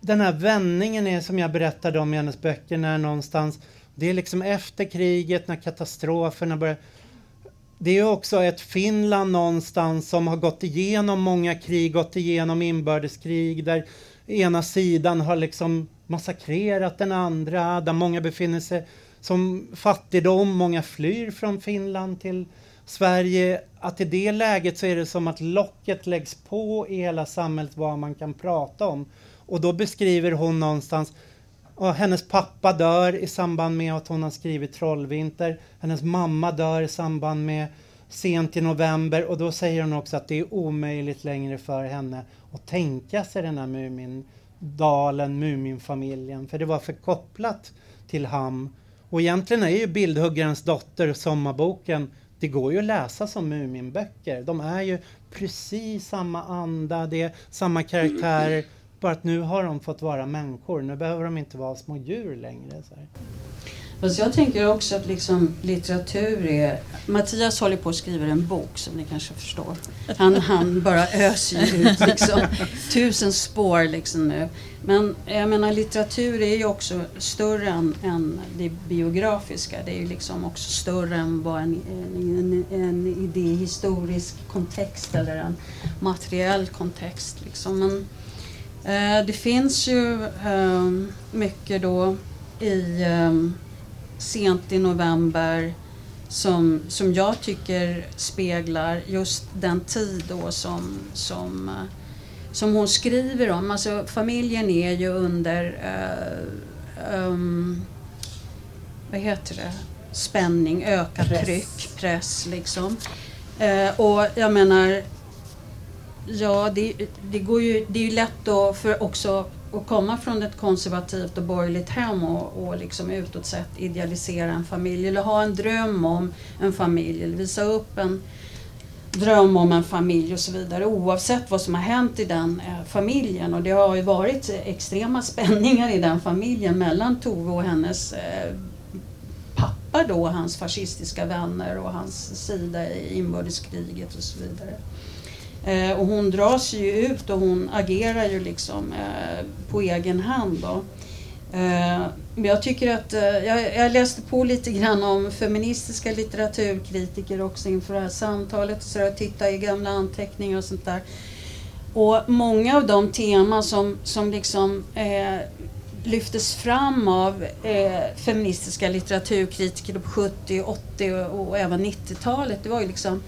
den här vändningen är som jag berättade om i hennes böcker när någonstans det är liksom efter kriget när katastroferna börjar det är också ett Finland någonstans som har gått igenom många krig, gått igenom inbördeskrig där ena sidan har liksom massakrerat den andra, där många befinner sig som fattigdom, många flyr från Finland till Sverige. Att i det läget så är det som att locket läggs på i hela samhället vad man kan prata om. Och då beskriver hon någonstans och hennes pappa dör i samband med att hon har skrivit Trollvinter. Hennes mamma dör i samband med Sent i november och då säger hon också att det är omöjligt längre för henne att tänka sig den här Mumindalen, Muminfamiljen, för det var för kopplat till Ham. Och egentligen är ju Bildhuggarens dotter, sommarboken, det går ju att läsa som Muminböcker. De är ju precis samma anda, det är samma karaktärer bara att nu har de fått vara människor. Nu behöver de inte vara små djur längre. Så här. Fast jag tänker också att liksom litteratur är... Mattias håller på att skriva en bok som ni kanske förstår. Han, han bara öser ut liksom, tusen spår liksom nu. Men jag menar litteratur är ju också större än, än det biografiska. Det är ju liksom också större än bara en, en, en idéhistorisk kontext eller en materiell kontext. Liksom. Men, Eh, det finns ju eh, mycket då i eh, sent i november som, som jag tycker speglar just den tid då som, som, eh, som hon skriver om. Alltså familjen är ju under uh, um, vad heter det? spänning, ökat Press. tryck, press liksom. Eh, och jag menar, ja det, det, går ju, det är ju lätt då för också att komma från ett konservativt och borgerligt hem och, och liksom utåt sett idealisera en familj eller ha en dröm om en familj eller visa upp en dröm om en familj och så vidare oavsett vad som har hänt i den eh, familjen och det har ju varit extrema (laughs) spänningar i den familjen mellan Tove och hennes eh, pappa då, hans fascistiska vänner och hans sida i inbördeskriget och så vidare. Eh, och hon dras ju ut och hon agerar ju liksom eh, på egen hand. Då. Eh, men jag tycker att, eh, jag, jag läste på lite grann om feministiska litteraturkritiker också inför det här samtalet. Så jag tittade i gamla anteckningar och sånt där. Och många av de teman som, som liksom eh, lyftes fram av eh, feministiska litteraturkritiker på 70, 80 och, och även 90-talet, det var ju liksom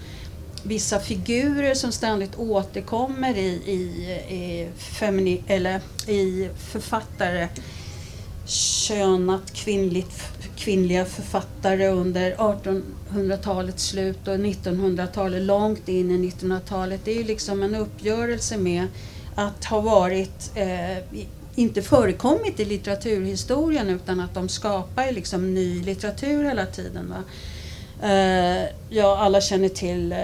vissa figurer som ständigt återkommer i, i, i, femini, eller i författare könat kvinnligt, kvinnliga författare under 1800-talets slut och 1900-talet, långt in i 1900-talet. Det är ju liksom en uppgörelse med att ha varit, eh, inte förekommit i litteraturhistorien utan att de skapar liksom ny litteratur hela tiden. Va? Eh, ja, alla känner till eh,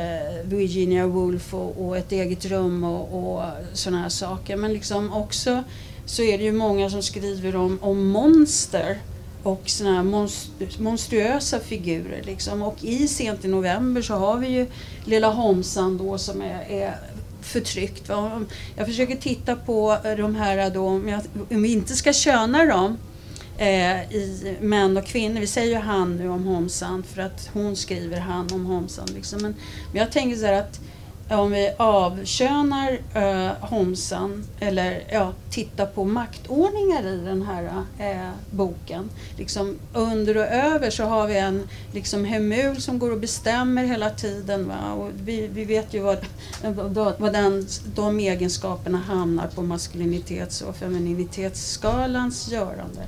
Virginia Woolf och, och Ett eget rum och, och sådana här saker. Men liksom också så är det ju många som skriver om, om monster och såna här monst- monstruösa figurer. Liksom. Och i Sent i november så har vi ju Lilla Homsan då som är, är förtryckt. Va? Jag försöker titta på de här då, om, jag, om vi inte ska köna dem eh, i män och kvinnor. Vi säger ju han nu om Homsan för att hon skriver han om Homsan. Liksom. Men, men jag tänker så här att om vi avkönar eh, Homsan eller ja, tittar på maktordningar i den här eh, boken. Liksom, under och över så har vi en liksom, Hemul som går och bestämmer hela tiden. Va? Och vi, vi vet ju vad, vad den, de egenskaperna hamnar på maskulinitets och femininitetsskalans görande.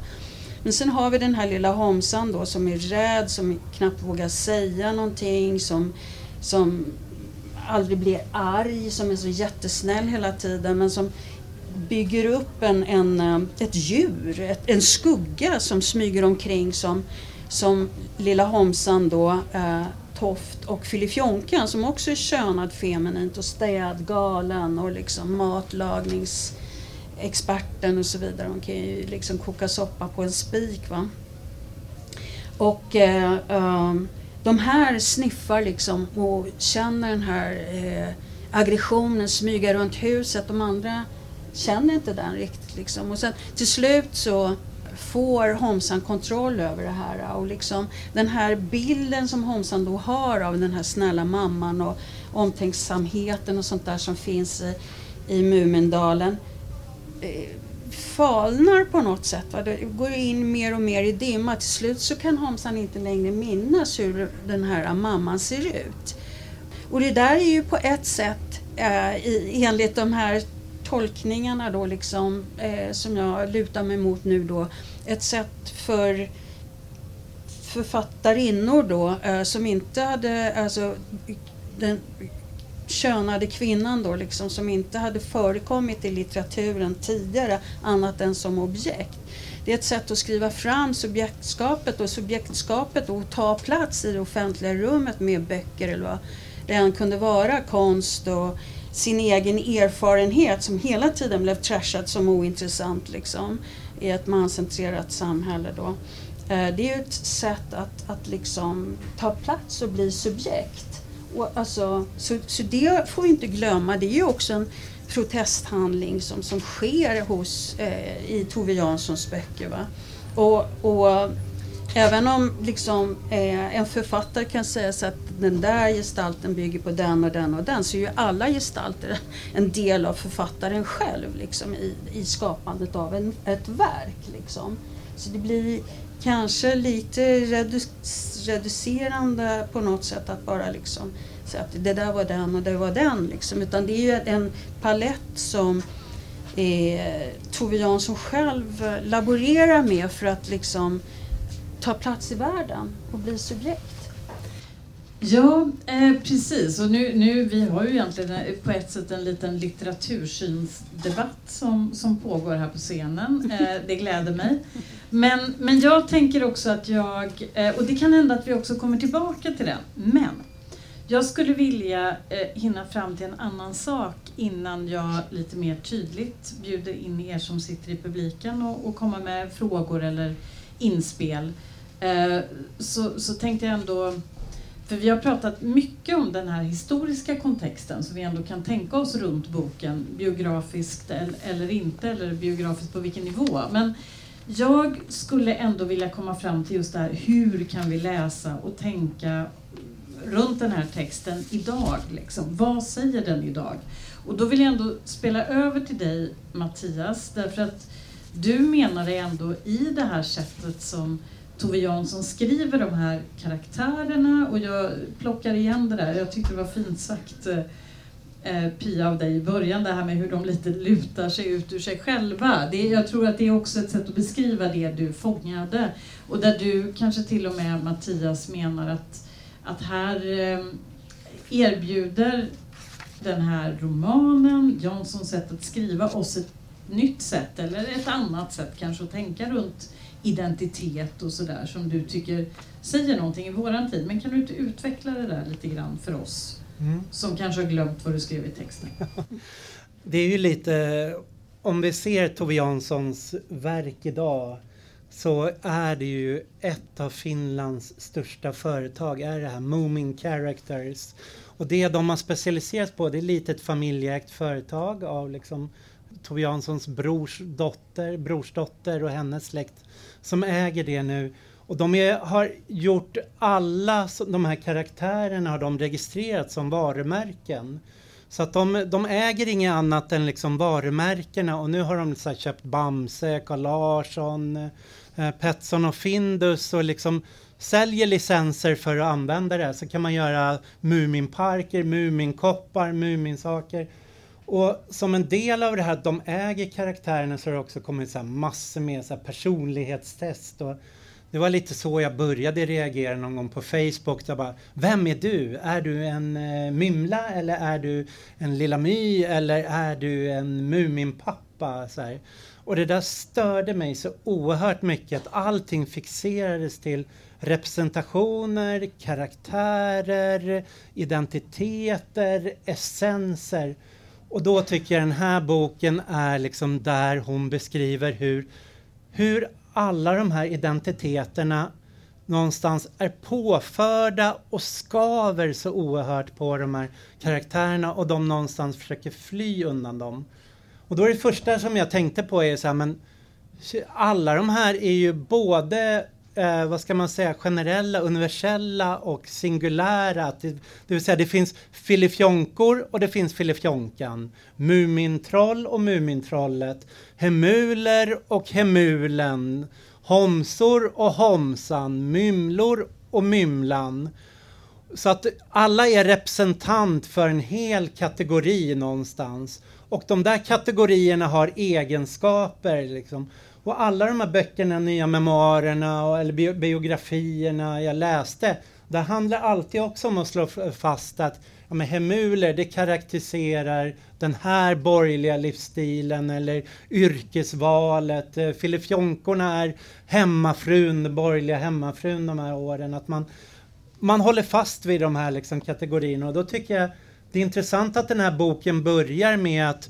Men sen har vi den här lilla Homsan då som är rädd, som knappt vågar säga någonting, som, som aldrig blir arg, som är så jättesnäll hela tiden men som bygger upp en, en, eh, ett djur, ett, en skugga som smyger omkring som, som lilla Homsan då, eh, Toft och Filifjonkan som också är könad feminint och städgalen och liksom matlagningsexperten och så vidare. Hon kan ju liksom koka soppa på en spik. Va? Och eh, eh, de här sniffar liksom och känner den här eh, aggressionen smyga runt huset. De andra känner inte den riktigt. Liksom. Och sen till slut så får Homsan kontroll över det här. Och liksom den här bilden som Homsan då har av den här snälla mamman och omtänksamheten och sånt där som finns i, i Mumindalen eh, falnar på något sätt. Va? Det går in mer och mer i dimma. Till slut så kan Homsan inte längre minnas hur den här mamman ser ut. Och det där är ju på ett sätt, eh, i, enligt de här tolkningarna då liksom, eh, som jag lutar mig mot nu då, ett sätt för författarinnor då eh, som inte hade, alltså den könade kvinnan då liksom som inte hade förekommit i litteraturen tidigare annat än som objekt. Det är ett sätt att skriva fram subjektskapet och subjektskapet och ta plats i det offentliga rummet med böcker eller vad det än kunde vara, konst och sin egen erfarenhet som hela tiden blev trashad som ointressant liksom, i ett mancentrerat samhälle. Då. Eh, det är ju ett sätt att, att liksom ta plats och bli subjekt. Och alltså, så, så det får vi inte glömma, det är ju också en protesthandling som, som sker hos, eh, i Tove Janssons böcker. Va? Och, och även om liksom, eh, en författare kan säga så att den där gestalten bygger på den och den och den så är ju alla gestalter en del av författaren själv liksom, i, i skapandet av en, ett verk. Liksom. Så det blir kanske lite redu reducerande på något sätt att bara liksom säga att det där var den och det var den. Liksom. Utan det är ju en palett som eh, Tove Jansson själv laborerar med för att liksom ta plats i världen och bli subjekt. Ja, eh, precis. Och nu, nu, vi har ju egentligen eh, på ett sätt en liten litteratursynsdebatt som, som pågår här på scenen. (laughs) Eh, det gläder mig. Men, men jag tänker också att jag, eh, och det kan hända att vi också kommer tillbaka till den, men jag skulle vilja eh, hinna fram till en annan sak innan jag lite mer tydligt bjuder in er som sitter i publiken och, och kommer med frågor eller inspel. Eh, så, så tänkte jag ändå för vi har pratat mycket om den här historiska kontexten som vi ändå kan tänka oss runt boken, biografiskt eller inte, eller biografiskt på vilken nivå. Men jag skulle ändå vilja komma fram till just det här, hur kan vi läsa och tänka runt den här texten idag? Liksom? Vad säger den idag? Och då vill jag ändå spela över till dig Mattias, därför att du menar det ändå i det här sättet som Tove Jansson skriver de här karaktärerna och jag plockar igen det där. Jag tyckte det var fint sagt eh, Eh, Pia av dig i början, det här med hur de lite lutar sig ut ur sig själva. Det, jag tror att det är också ett sätt att beskriva det du fångade och där du kanske till och med Mattias menar att, att här eh, erbjuder den här romanen, Janssons sätt att skriva oss ett nytt sätt eller ett annat sätt kanske att tänka runt identitet och sådär som du tycker säger någonting i våran tid. Men kan du inte utveckla det där lite grann för oss mm. som kanske har glömt vad du skrev i texten? (laughs) det är ju lite, om vi ser Tove Janssons verk idag så är det ju ett av Finlands största företag, är det här Moomin Characters. Och det de har specialiserat på, det är lite ett familjeägt företag av liksom Tove Janssons brors dotter, brorsdotter och hennes släkt som äger det nu. Och de är, har gjort alla de här karaktärerna har de registrerat som varumärken. Så att de, de äger inget annat än liksom varumärkena och nu har de så köpt Bamse, Carl Larsson, eh, Petson och Findus och liksom säljer licenser för att använda det. Så kan man göra Muminparker, Muminkoppar, Muminsaker. Och som en del av det här att de äger karaktärerna så har det också kommit så massor med så personlighetstest. Och det var lite så jag började reagera någon gång på Facebook. Så bara, Vem är du? Är du en eh, Mymla eller är du en Lilla My eller är du en Muminpappa? Så här. Och det där störde mig så oerhört mycket att allting fixerades till representationer, karaktärer, identiteter, essenser. Och då tycker jag den här boken är liksom där hon beskriver hur, hur alla de här identiteterna någonstans är påförda och skaver så oerhört på de här karaktärerna och de någonstans försöker fly undan dem. Och då är det första som jag tänkte på är så här, men alla de här är ju både eh, vad ska man säga, generella, universella och singulära. Det, det vill säga det finns filifjonkor och det finns filifjonkan. Mumintroll och Mumintrollet. Hemuler och Hemulen. Homsor och Homsan. Mymlor och Mymlan. Så att alla är representant för en hel kategori någonstans. Och de där kategorierna har egenskaper. Liksom. Och alla de här böckerna, nya memoarerna och, eller biografierna jag läste, det handlar alltid också om att slå fast att ja, men Hemuler, det karaktäriserar den här borgerliga livsstilen eller yrkesvalet. Eh, Filifjonkorna är hemmafrun, den borgerliga hemmafrun de här åren. Att man, man håller fast vid de här liksom kategorierna och då tycker jag det är intressant att den här boken börjar med att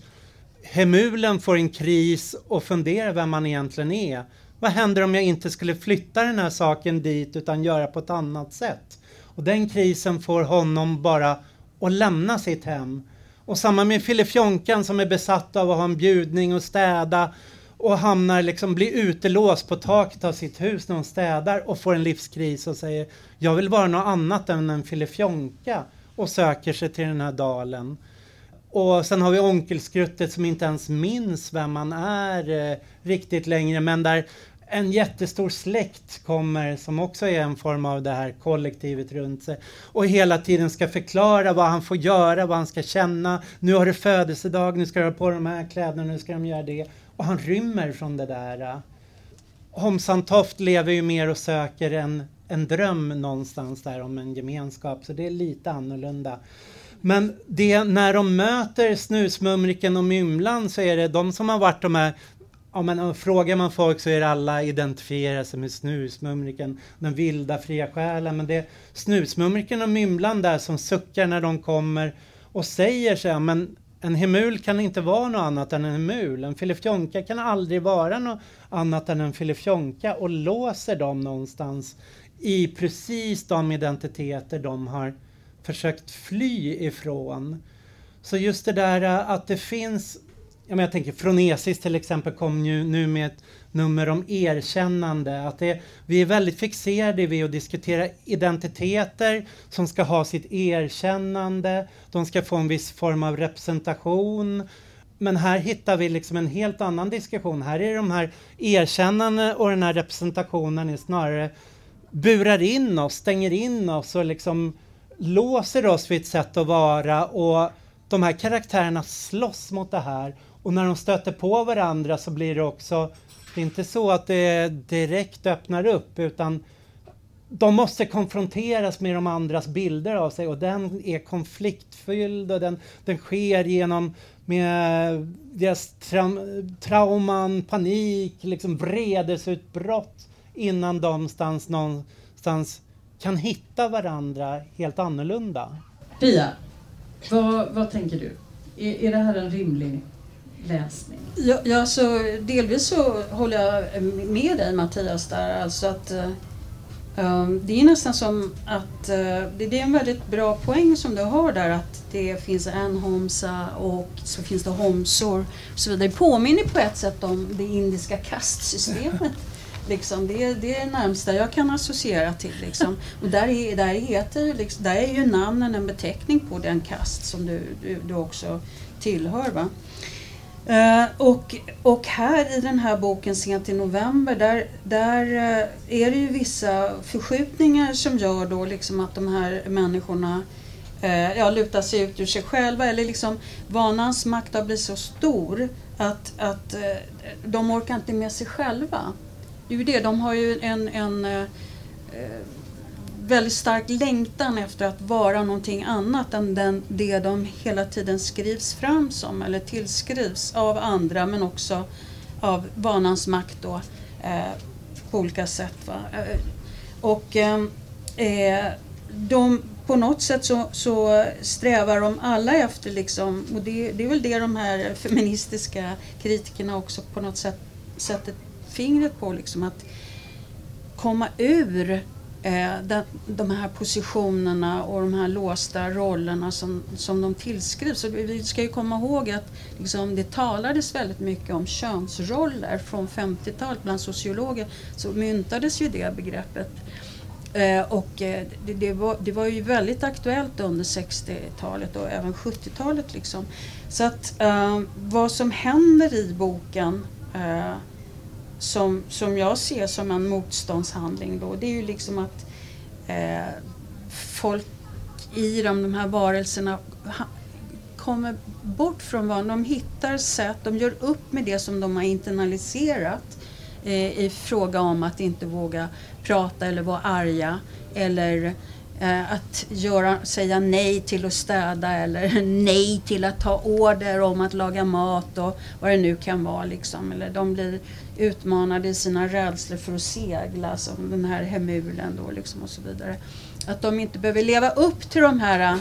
Hemulen får en kris och funderar vem man egentligen är. Vad händer om jag inte skulle flytta den här saken dit utan göra på ett annat sätt? Och den krisen får honom bara att lämna sitt hem. Och samma med Filifjonkan som är besatt av att ha en bjudning och städa och hamnar liksom, blir utelåst på taket av sitt hus när hon städar och får en livskris och säger jag vill vara något annat än en filifjonka och söker sig till den här dalen. Och sen har vi Onkelskruttet som inte ens minns vem man är eh, riktigt längre men där en jättestor släkt kommer som också är en form av det här kollektivet runt sig och hela tiden ska förklara vad han får göra, vad han ska känna. Nu har du födelsedag, nu ska du ha på de här kläderna, nu ska de göra det. Och han rymmer från det där. Homsan Toft lever ju mer och söker en, en dröm någonstans där om en gemenskap, så det är lite annorlunda. Men det, när de möter Snusmumriken och Mymlan så är det de som har varit de här Ja, men frågar man folk så är det alla identifierar sig med Snusmumriken, den vilda fria själen. Men det är Snusmumriken och Mymlan där som suckar när de kommer och säger så här, men en hemul kan inte vara något annat än en hemul. En filifjonka kan aldrig vara något annat än en filifjonka och låser dem någonstans i precis de identiteter de har försökt fly ifrån. Så just det där äh, att det finns, jag, menar, jag tänker Fronesis till exempel kom ju nu med ett nummer om erkännande. Att det, vi är väldigt fixerade vid att diskutera identiteter som ska ha sitt erkännande. De ska få en viss form av representation. Men här hittar vi liksom en helt annan diskussion. Här är de här erkännande och den här representationen är snarare burar in oss, stänger in oss och liksom låser oss vid ett sätt att vara och de här karaktärerna slåss mot det här och när de stöter på varandra så blir det också det är inte så att det direkt öppnar upp utan de måste konfronteras med de andras bilder av sig och den är konfliktfylld och den, den sker genom med deras tra trauman, panik, liksom vredesutbrott innan de någonstans, någonstans kan hitta varandra helt annorlunda. Pia, vad, vad tänker du? Är, är det här en rimlig läsning? Ja, ja, så delvis så håller jag med dig Mattias där. Alltså att, um, det är nästan som att uh, det, det, är en väldigt bra poäng som du har där att det finns en homsa och så finns det homsor och så vidare. Det påminner på ett sätt om det indiska kastsystemet. (laughs) Liksom, det, är, det är det närmsta jag kan associera till. Liksom. Och där, är, där, heter, liksom, där är ju namnen en beteckning på den kast som du, du, du också tillhör. Va? Uh, och, och här i den här boken Sent i november där, där uh, är det ju vissa förskjutningar som gör då liksom att de här människorna uh, ja, lutar sig ut ur sig själva eller liksom vanans makt har blivit så stor att, att de orkar inte med sig själva. Det är ju det, de har ju en, en eh, eh, väldigt stark längtan efter att vara någonting annat än den, det de hela tiden skrivs fram som eller tillskrivs av andra men också av vanans makt då, eh, på olika sätt. Va? Eh, och eh, eh, de, på något sätt så, så, strävar de alla efter, liksom, och det, det, är väl det de här feministiska kritikerna också på något sätt sättet fingret på, liksom, att komma ur eh, de, de här positionerna och de här låsta rollerna som, som de tillskrivs. Vi ska ju komma ihåg att liksom, det talades väldigt mycket om könsroller från 50-talet. Bland sociologer så myntades ju det begreppet. Eh, och eh, det, det, var, det var ju väldigt aktuellt under 60-talet och även 70-talet. Liksom. Så att eh, vad som händer i boken eh, som, som jag ser som en motståndshandling då, det är ju liksom att eh, folk i de, de här varelserna kommer bort från vad de hittar sätt, de gör upp med det som de har internaliserat eh, i fråga om att inte våga prata eller vara arga eller eh, Eh, att göra, säga nej till att städa eller (laughs) nej till att ta order om att laga mat och vad det nu kan vara. Liksom. Eller de blir utmanade i sina rädslor för att segla, som den här hemulen då liksom och så vidare. Att de inte behöver leva upp till de här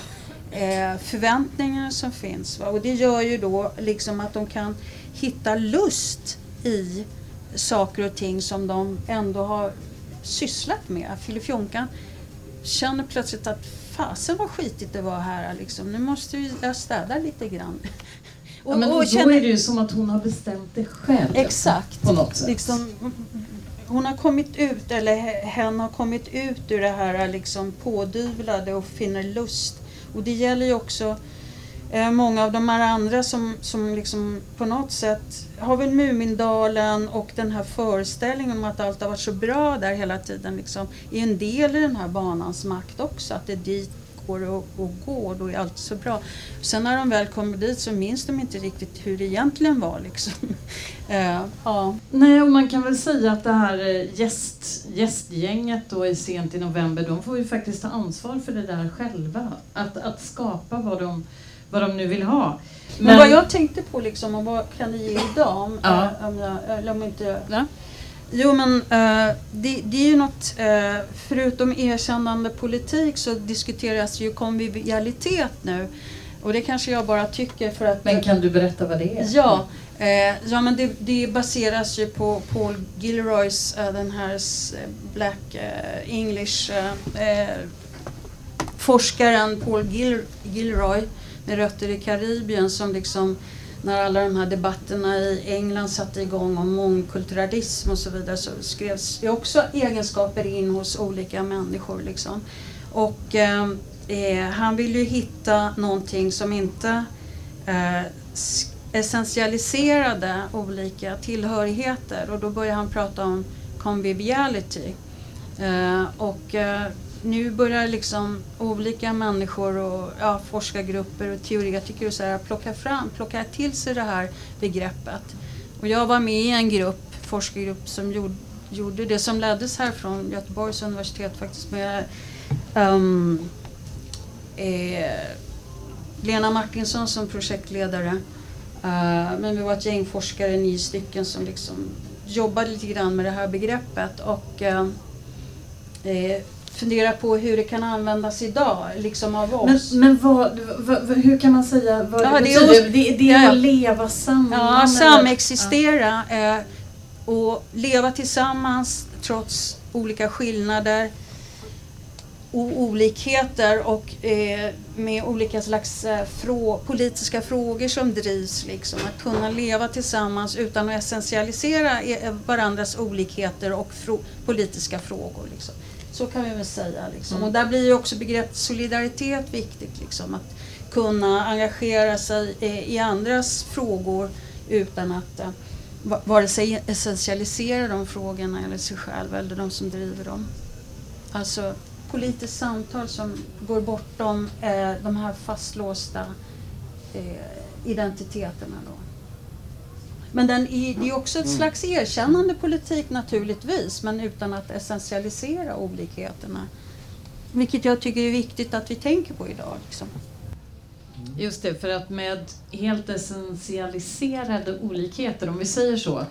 eh, förväntningarna som finns. Va? Och det gör ju då liksom att de kan hitta lust i saker och ting som de ändå har sysslat med. Filifjonkan känner plötsligt att fasen vad skitigt det var här. Liksom. Nu måste jag städa lite grann. (laughs) Och, ja, men och då känner... är det ju som att hon har bestämt det själv. Exakt. På något sätt. Liksom, hon har kommit ut, eller hen har kommit ut ur det här liksom pådyvlade och finner lust. Och det gäller ju också eh, många av de här andra som, som liksom på något sätt har väl Mumindalen och den här föreställningen om att allt har varit så bra där hela tiden liksom, är en del i den här banans makt också. Att det är dit går och, och går, då är allt så bra. Sen när de väl kommer dit så minns de inte riktigt hur det egentligen var. Liksom. (laughs) eh, ja. Nej, och man kan väl säga att det här eh, gäst, gästgänget då i sent i november, de får ju faktiskt ta ansvar för det där själva. Att, att skapa vad de, vad de nu vill ha. Men, Men vad jag tänkte på liksom, och vad kan ni ge idag? Om, ja. äh, om jag, eller om inte... Ja. Jo men uh, det, det, är ju något, uh, förutom erkännande politik så diskuteras ju konvivialitet nu. Och det kanske jag bara tycker för att... Men kan du berätta vad det är? Ja, Eh, ja men det, det, baseras ju på Paul Gilroys, eh, den här Black eh, English eh, eh, forskaren Paul Gil, Gilroy med rötter i Karibien som liksom när alla de här debatterna i England satte igång om mångkulturalism och så vidare så skrevs ju också egenskaper in hos olika människor. Liksom. Och eh, eh han vill ju hitta någonting som inte eh, essentialiserade olika tillhörigheter och då börjar han prata om conviviality. Eh, och eh, nu börjar liksom olika människor och ja, forskargrupper och teoretiker och så här, plocka fram, plocka till sig det här begreppet. Och jag var med i en grupp, forskargrupp som gjorde, gjorde det som leddes här från Göteborgs universitet faktiskt med um, eh, Lena Martinsson som projektledare. Uh, men vi var ett gäng forskare, nio stycken, som liksom jobbade lite grann med det här begreppet och uh, eh, funderar på hur det kan användas idag, liksom av oss. Men, men vad, vad, hur kan man säga vad ja, det betyder? Det det, det är att leva samman? Ja, samexistera ja. Eh, och leva tillsammans trots olika skillnader olikheter och eh, med olika slags eh, frå politiska frågor som drivs. Liksom. Att kunna leva tillsammans utan att essentialisera eh, varandras olikheter och frå politiska frågor. Liksom. Så kan vi väl säga. Liksom. Mm. Och där blir ju också begreppet solidaritet viktigt. Liksom. Att kunna engagera sig i andras frågor utan att eh, vare sig essentialisera de frågorna eller sig själv eller de som driver dem. Alltså politiskt samtal som går bortom eh, de här fastlåsta eh, identiteterna. Då. Men den är, det är också ett slags erkännande politik naturligtvis, men utan att essentialisera olikheterna. Vilket jag tycker är viktigt att vi tänker på idag. Liksom. Just det, för att med helt essentialiserade olikheter, om vi säger så,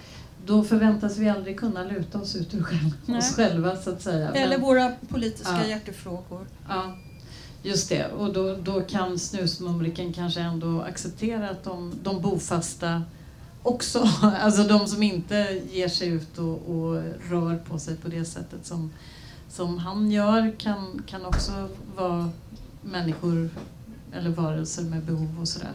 då förväntas vi aldrig kunna luta oss ut ur själv, oss själva så att säga. Eller Men, våra politiska ja. hjärtefrågor. Ja, just det. Och då, då kan snusmumriken kanske ändå acceptera att de, de bofasta också, (laughs) alltså de som inte ger sig ut och, och, rör på sig på det sättet som, som han gör kan, kan också vara människor eller varelser med behov och sådär.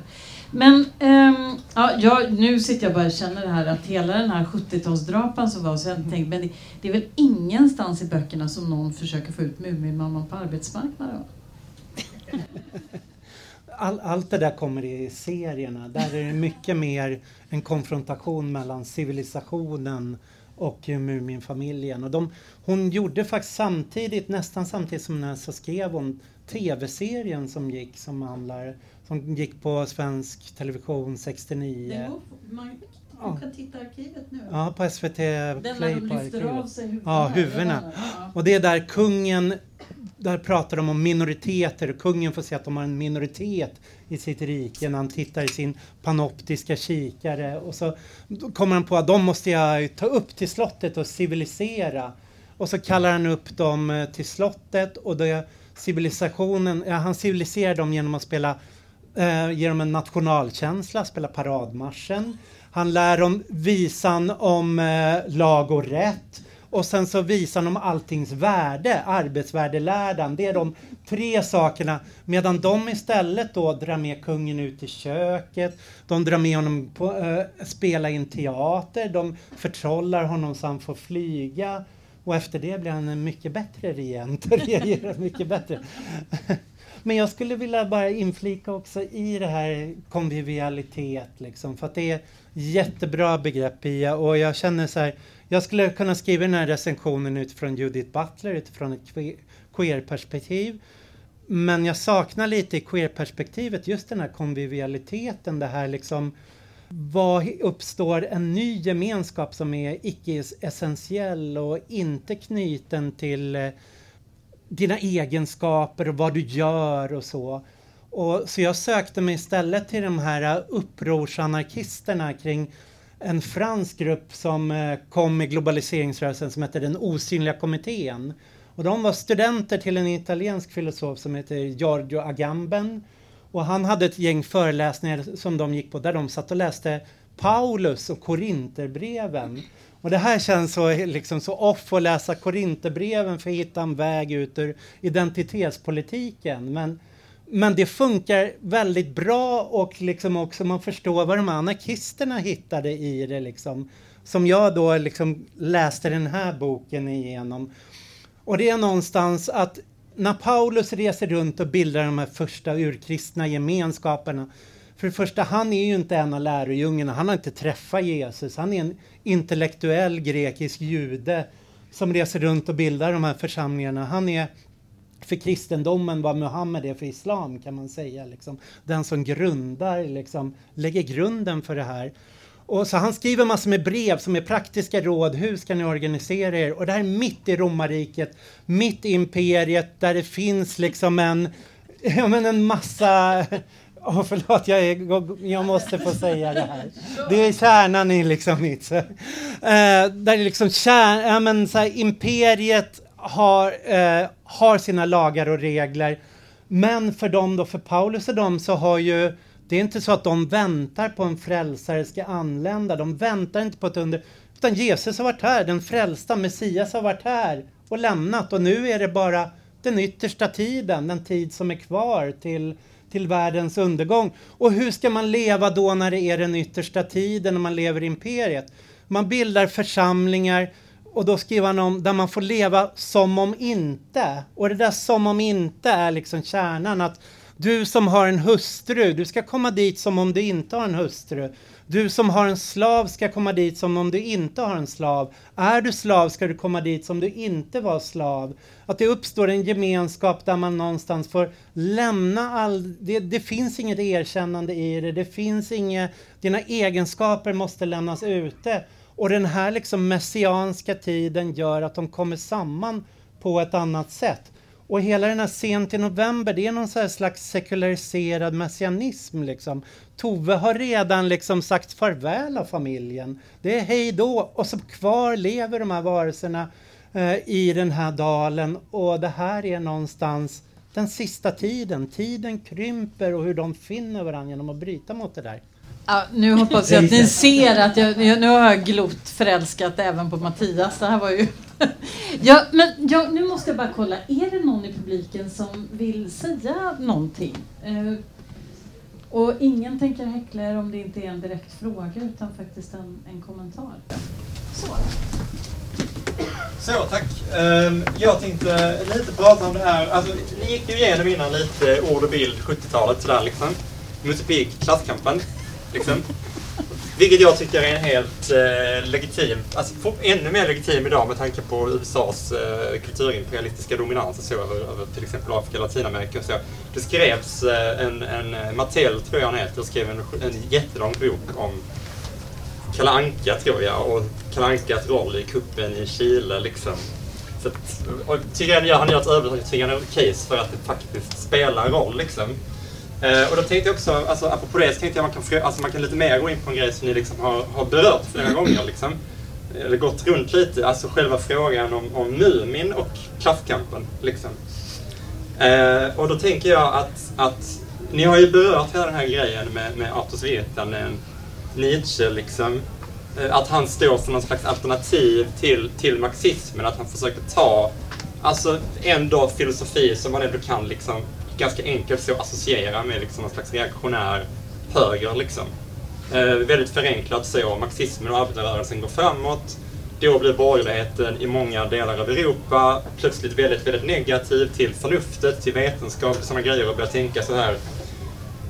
Men ähm, ja, jag, nu sitter jag bara och känner det här att hela den här 70-talsdrapan som var, så jag tänkte, men det, det, är väl ingenstans i böckerna som någon försöker få ut Muminmamman på arbetsmarknaden? (laughs) All, allt det där kommer i serierna. Där är det mycket mer en konfrontation mellan civilisationen och Muminfamiljen. Och de, hon gjorde faktiskt samtidigt, nästan samtidigt som när så skrev hon tv-serien som gick som handlar som gick på svensk television 69. Den går, man, ja. kan titta arkivet nu. Ja, på SVT Den Play. Den lyfter av sig huvudena. Ja, huvudena. Ja. Och det är där kungen, där pratar de om minoriteter. Kungen får se att de har en minoritet i sitt rike när han tittar i sin panoptiska kikare. Och så kommer han på att de måste jag ta upp till slottet och civilisera. Och så kallar han upp dem eh, till slottet och det civilisationen, ja, han civiliserar dem genom att spela eh, ge dem en nationalkänsla, spela paradmarschen. Han lär dem visan om eh, lag och rätt. Och sen så visar de alltings värde, arbetsvärdeläran. Det är de tre sakerna. Medan de istället då drar med kungen ut i köket. De drar med honom på äh, spela in teater. De förtrollar honom så han får flyga. Och efter det blir han en mycket bättre regent. (laughs) mycket bättre. Men jag skulle vilja bara inflika också i det här konvivialitet liksom. För att det är jättebra begrepp Pia och jag känner så här. Jag skulle kunna skriva den här recensionen utifrån Judith Butler utifrån ett queerperspektiv. Men jag saknar lite i queerperspektivet just den här konvivialiteten, det här liksom vad uppstår en ny gemenskap som är icke-essentiell och inte knuten till eh, dina egenskaper och vad du gör och så. Och, så jag sökte mig istället till de här eh, upprorsanarkisterna kring en fransk grupp som eh, kom med globaliseringsrörelsen som hette Den osynliga kommittén. Och de var studenter till en italiensk filosof som heter Giorgio Agamben. Och han hade ett gäng föreläsningar som de gick på där de satt och läste Paulus och Korinterbreven. Och det här känns så, liksom, så off att läsa Korinterbreven för att hitta en väg ut ur identitetspolitiken. Men, men det funkar väldigt bra och liksom också man förstår vad de anarkisterna hittade i det. Liksom, som jag då liksom läste den här boken igenom. Och det är någonstans att när Paulus reser runt och bildar de här första urkristna gemenskaperna. För det första, han är ju inte en av lärjungarna. Han har inte träffat Jesus. Han är en intellektuell grekisk jude som reser runt och bildar de här församlingarna. Han är för kristendomen vad Muhammed är för islam kan man säga. Liksom. Den som grundar, liksom, lägger grunden för det här. Och så han skriver massor med brev som är praktiska råd. Hur ska ni organisera er? Och det här är mitt i romarriket, mitt i imperiet där det finns liksom en, (laughs) ja men en massa (laughs) Oh, förlåt, jag, är, jag måste få säga det här. Det är kärnan i liksom mitt. Så, eh, där är liksom kärn, ja, men, så här, imperiet har, eh, har sina lagar och regler. Men för dem då, för Paulus och dem så har ju det är inte så att de väntar på en frälsare ska anlända. De väntar inte på ett under. Utan Jesus har varit här, den frälsta Messias har varit här och lämnat. Och nu är det bara den yttersta tiden, den tid som är kvar till, till världens undergång. Och hur ska man leva då när det är den yttersta tiden, när man lever i imperiet? Man bildar församlingar och då skriver han om där man får leva som om inte. Och det där som om inte är liksom kärnan. att du som har en hustru, du ska komma dit som om du inte har en hustru. Du som har en slav ska komma dit som om du inte har en slav. Är du slav ska du komma dit som du inte var slav. Att det uppstår en gemenskap där man någonstans får lämna all... Det, det finns inget erkännande i det. Det finns inget... Dina egenskaper måste lämnas ute. Och den här liksom messianska tiden gör att de kommer samman på ett annat sätt. Och hela den här sent i november, det är någon slags sekulariserad messianism liksom. Tove har redan liksom sagt farväl av familjen. Det är hej då och så kvar lever de här varelserna eh, i den här dalen och det här är någonstans den sista tiden. Tiden krymper och hur de finner varandra genom att bryta mot det där. Ja, nu hoppas jag att ni ser att jag, nu har jag glott förälskat även på Mattias. Det här var ju... (laughs) ja, men ja, nu måste jag bara kolla. Är det någon i publiken som vill säga någonting? Eh, och ingen tänker häckla er om det inte är en direkt fråga utan faktiskt en, en kommentar. Så. Så, tack. Um, jag tänkte lite prata om det här. Alltså, ni gick ju igenom innan lite ord och bild 70-talet sådär liksom. Musipik, klasskampen. Liksom. Vilket jag tycker är en helt eh, legitim, alltså ännu mer legitim idag med tanke på USAs eh, kulturimperialistiska dominans och så över, över till exempel Afrika och Latinamerika och så. Det skrevs eh, en, en eh, Mattel tror jag han heter, skrev en, en jättelång bok om Kalle Anka, tror jag, och Kalle Ankas roll i kuppen i Chile liksom. Så att, och tycker jag han gör ett övertygande case för att det faktiskt spelar roll liksom. Eh, och då tänkte jag också, alltså, apropå det, så tänkte jag man kan, alltså, man kan lite mer gå in på en grej som ni liksom har, har berört flera gånger. Liksom. Eller gått runt lite, alltså själva frågan om, om Mumin och klasskampen. Liksom. Eh, och då tänker jag att, att ni har ju berört hela den här grejen med, med Artus Virtanen, Nietzsche liksom. Eh, att han står som någon slags alternativ till, till marxismen, att han försöker ta Alltså ändå filosofi som man ändå kan liksom ganska enkelt så att associera med liksom någon slags reaktionär höger. Liksom. Eh, väldigt förenklat så, marxismen och arbetarrörelsen går framåt. Då blir borgerligheten i många delar av Europa plötsligt väldigt, väldigt negativ till förnuftet, till vetenskap, och sådana grejer och börjar tänka så här.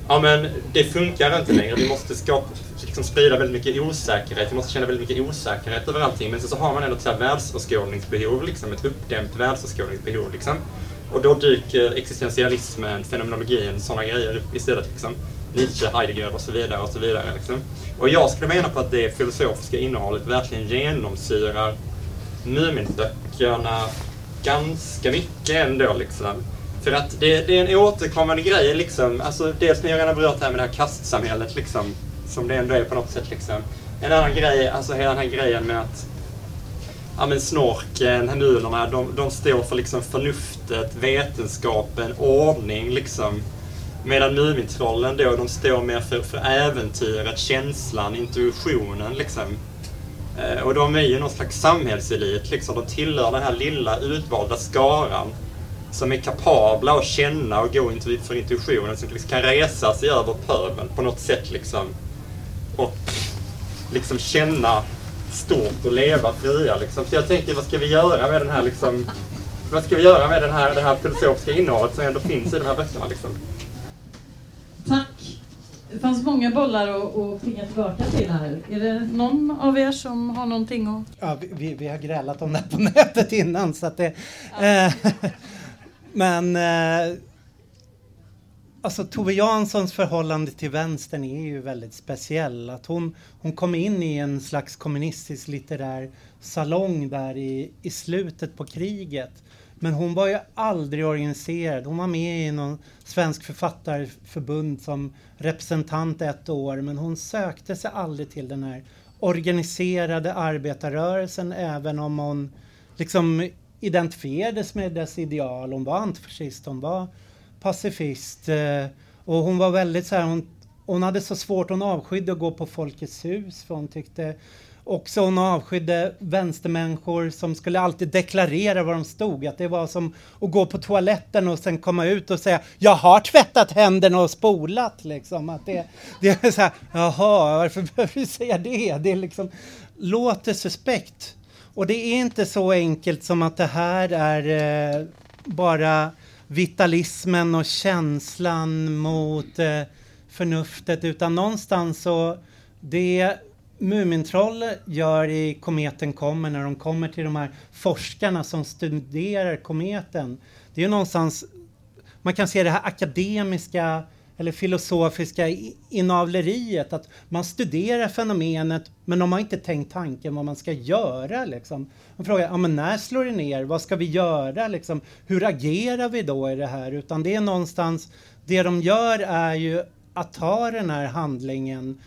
Ja men det funkar inte längre, vi måste skapa, liksom sprida väldigt mycket osäkerhet, vi måste känna väldigt mycket osäkerhet över allting. Men så, har man ändå ett världsåskådningsbehov, liksom, ett uppdämt världsåskådningsbehov. Liksom. Och då dyker existentialismen, fenomenologin, sådana grejer upp istället. Liksom. Nietzsche, Heidegger och så vidare. Och så vidare liksom. Och jag skulle mena på att det filosofiska innehållet verkligen genomsyrar Muminböckerna ganska mycket ändå. Liksom. För att det, det, är en återkommande grej, liksom. alltså, dels när jag redan berört det här med det här kastsamhället, liksom, som det ändå är på något sätt. Liksom. En annan grej, alltså hela den här grejen med att ja, men snorken, hemulerna, de, de står för liksom förnuftet, vetenskapen, ordning. Liksom. Medan Mumintrollen då, de står mer för, för äventyret, känslan, intuitionen. Liksom. Eh, och de är ju någon slags samhällselit. Liksom. De tillhör den här lilla utvalda skaran som är kapabla att känna och gå för intuitionen, som liksom kan resa sig över pöbeln på något sätt. Liksom. Och liksom känna stort och leva fria. Liksom. Så jag tänkte, vad ska vi göra med den här liksom, vad ska vi göra med den här, det här filosofiska innehållet som ändå finns i de här böckerna? Liksom? Tack! Det fanns många bollar att, att pinga tillbaka till här. Är det någon av er som har någonting att... Ja, vi, vi har grälat om det här på (laughs) nätet innan så att det... Ja. (laughs) Eh, men... Alltså Tove Janssons förhållande till vänstern är ju väldigt speciell. Att hon, hon kom in i en slags kommunistisk litterär salong där i, i slutet på kriget. Men hon var ju aldrig organiserad. Hon var med i någon svensk författarförbund som representant ett år men hon sökte sig aldrig till den här organiserade arbetarrörelsen även om hon liksom identifierades med dess ideal. Hon var antifascist, hon var pacifist eh, och hon var väldigt så här, hon, hon hade så svårt, hon avskydde att gå på Folkets hus för hon tyckte också hon avskydde vänstermänniskor som skulle alltid deklarera var de stod. Att det var som att gå på toaletten och sen komma ut och säga Jag har tvättat händerna och spolat. Liksom. Att det, det är så här, jaha, varför behöver du säga det? Det är liksom, låter suspekt. Och det är inte så enkelt som att det här är eh, bara vitalismen och känslan mot eh, förnuftet utan någonstans så det Mumintroll gör i Kometen kommer när de kommer till de här forskarna som studerar kometen. Det är ju någonstans, man kan se det här akademiska eller filosofiska inavleriet, att man studerar fenomenet men de har inte tänkt tanken vad man ska göra. Liksom. Man frågar, ja, men när slår det ner? Vad ska vi göra? Liksom? Hur agerar vi då i det här? Utan det är någonstans, det de gör är ju att ta den här handlingen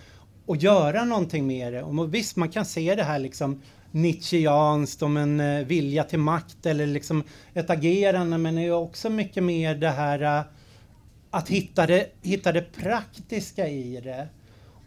och göra någonting med det. Och visst, man kan se det här liksom Nietzscheanskt om en eh, vilja till makt eller liksom ett agerande men det är också mycket mer det här eh, att hitta det, hitta det praktiska i det.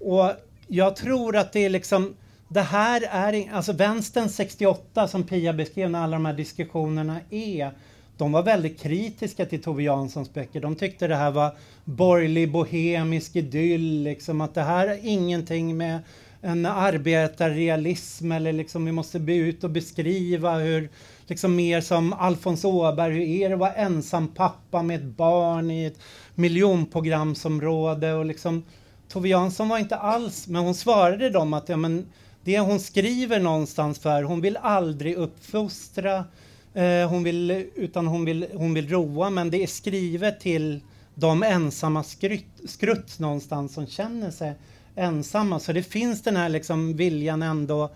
Och jag tror att det är liksom det här är, alltså vänstern 68 som Pia beskrev när alla de här diskussionerna är, de var väldigt kritiska till Tove Janssons böcker. De tyckte det här var borgerlig bohemisk idyll, liksom att det här är ingenting med en arbetarrealism eller liksom vi måste be ut och beskriva hur, liksom mer som Alfons Åberg, hur är det att vara ensam pappa med ett barn i ett miljonprogramsområde och liksom Tove Jansson var inte alls, men hon svarade dem att ja, men det hon skriver någonstans för, hon vill aldrig uppfostra Eh, hon vill, utan hon vill, hon vill roa, men det är skrivet till de ensamma skrutt, skrutt någonstans som känner sig ensamma. Så det finns den här liksom viljan ändå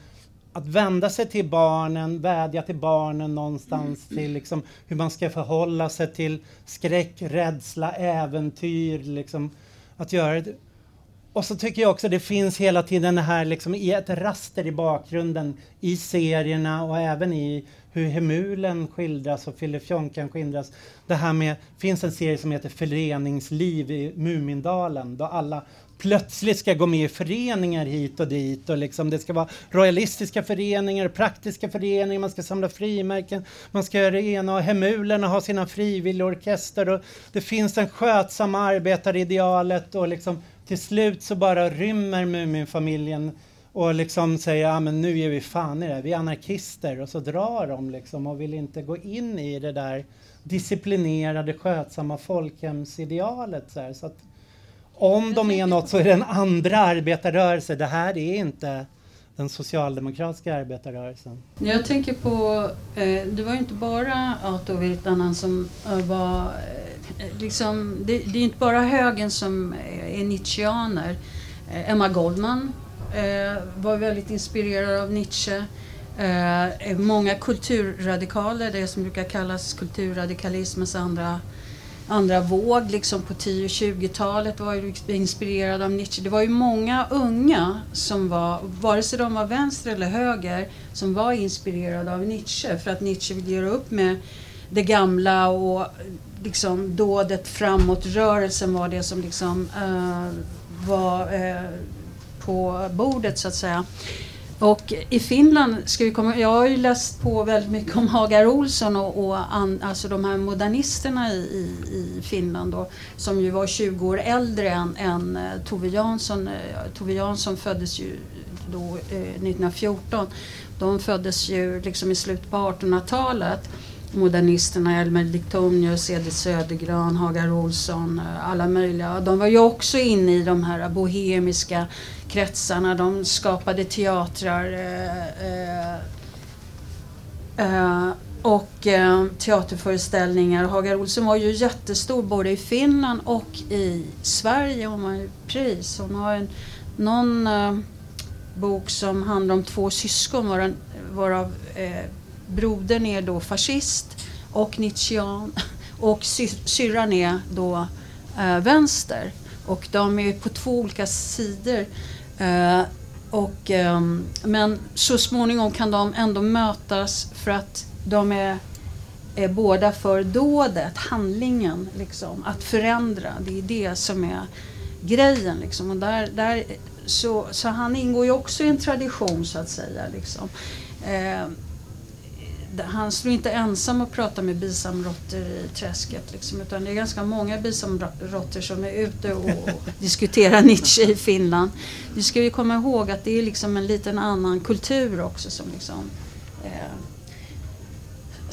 att vända sig till barnen, vädja till barnen någonstans till liksom hur man ska förhålla sig till skräck, rädsla, äventyr, liksom att göra det. Och så tycker jag också det finns hela tiden det här liksom i ett raster i bakgrunden i serierna och även i hur Hemulen skildras och Filifjonkan skildras. Det här med, finns en serie som heter Föreningsliv i Mumindalen då alla plötsligt ska gå med i föreningar hit och dit och liksom det ska vara royalistiska föreningar, praktiska föreningar, man ska samla frimärken, man ska göra det ena och Hemulerna har sina frivilligorkester och det finns en skötsamma arbetaridealet och liksom till slut så bara rymmer Muminfamiljen och liksom säger ja men nu ger vi fan i det, vi är anarkister och så drar de liksom och vill inte gå in i det där disciplinerade skötsamma folkhemsidealet. Så, här. så att om de är något så är det en andra arbetarrörelse. Det här är inte den socialdemokratiska arbetarrörelsen. Jag tänker på, eh, det var ju inte bara Ato Virtanen som eh, var eh, liksom, det, det är inte bara högen som är Nietzscheaner. Eh, Emma Goldman eh, var väldigt inspirerad av Nietzsche. Eh, många kulturradikaler, det som brukar kallas kulturradikalismens andra andra våg liksom på 10 och 20-talet var ju inspirerad av Nietzsche. Det var ju många unga som var, vare sig de var vänster eller höger, som var inspirerade av Nietzsche för att Nietzsche ville göra upp med det gamla och liksom dådet framåt-rörelsen var det som liksom uh, var uh, på bordet så att säga. Och i Finland, ska vi komma, jag har ju läst på väldigt mycket om Hagar Olsson och, och an, alltså de här modernisterna i, i, i, Finland då, som ju var 20 år äldre än, än eh, Tove Jansson. Eh, Tove Jansson föddes ju då eh, 1914. De föddes ju liksom i slutet på 1800-talet modernisterna, Elmer Diktonius, Edith Södergran, Hagar Olsson, eh, alla möjliga. De var ju också inne i de här bohemiska kretsarna. De skapade teatrar eh, eh, eh, och eh, teaterföreställningar. Hagar Olsson var ju jättestor både i Finland och i Sverige. Hon har ju pris. Hon har en, någon eh, bok som handlar om två syskon varav, varav eh, brodern är då fascist och Nietzschean (laughs) och sy syrran är då eh, vänster. Och de är på två olika sidor. Eh, och, eh, men så småningom kan de ändå mötas för att de är, är båda för dådet, handlingen, liksom, att förändra. Det är det som är grejen. Liksom. Och där, där, så, så han ingår ju också i en tradition så att säga. Liksom. Eh, han står inte ensam och pratar med bisamråttor i träsket. Liksom, utan det är ganska många bisamråttor som är ute och (laughs) diskuterar Nietzsche i Finland. Vi ska ju komma ihåg att det är liksom en liten annan kultur också som liksom eh,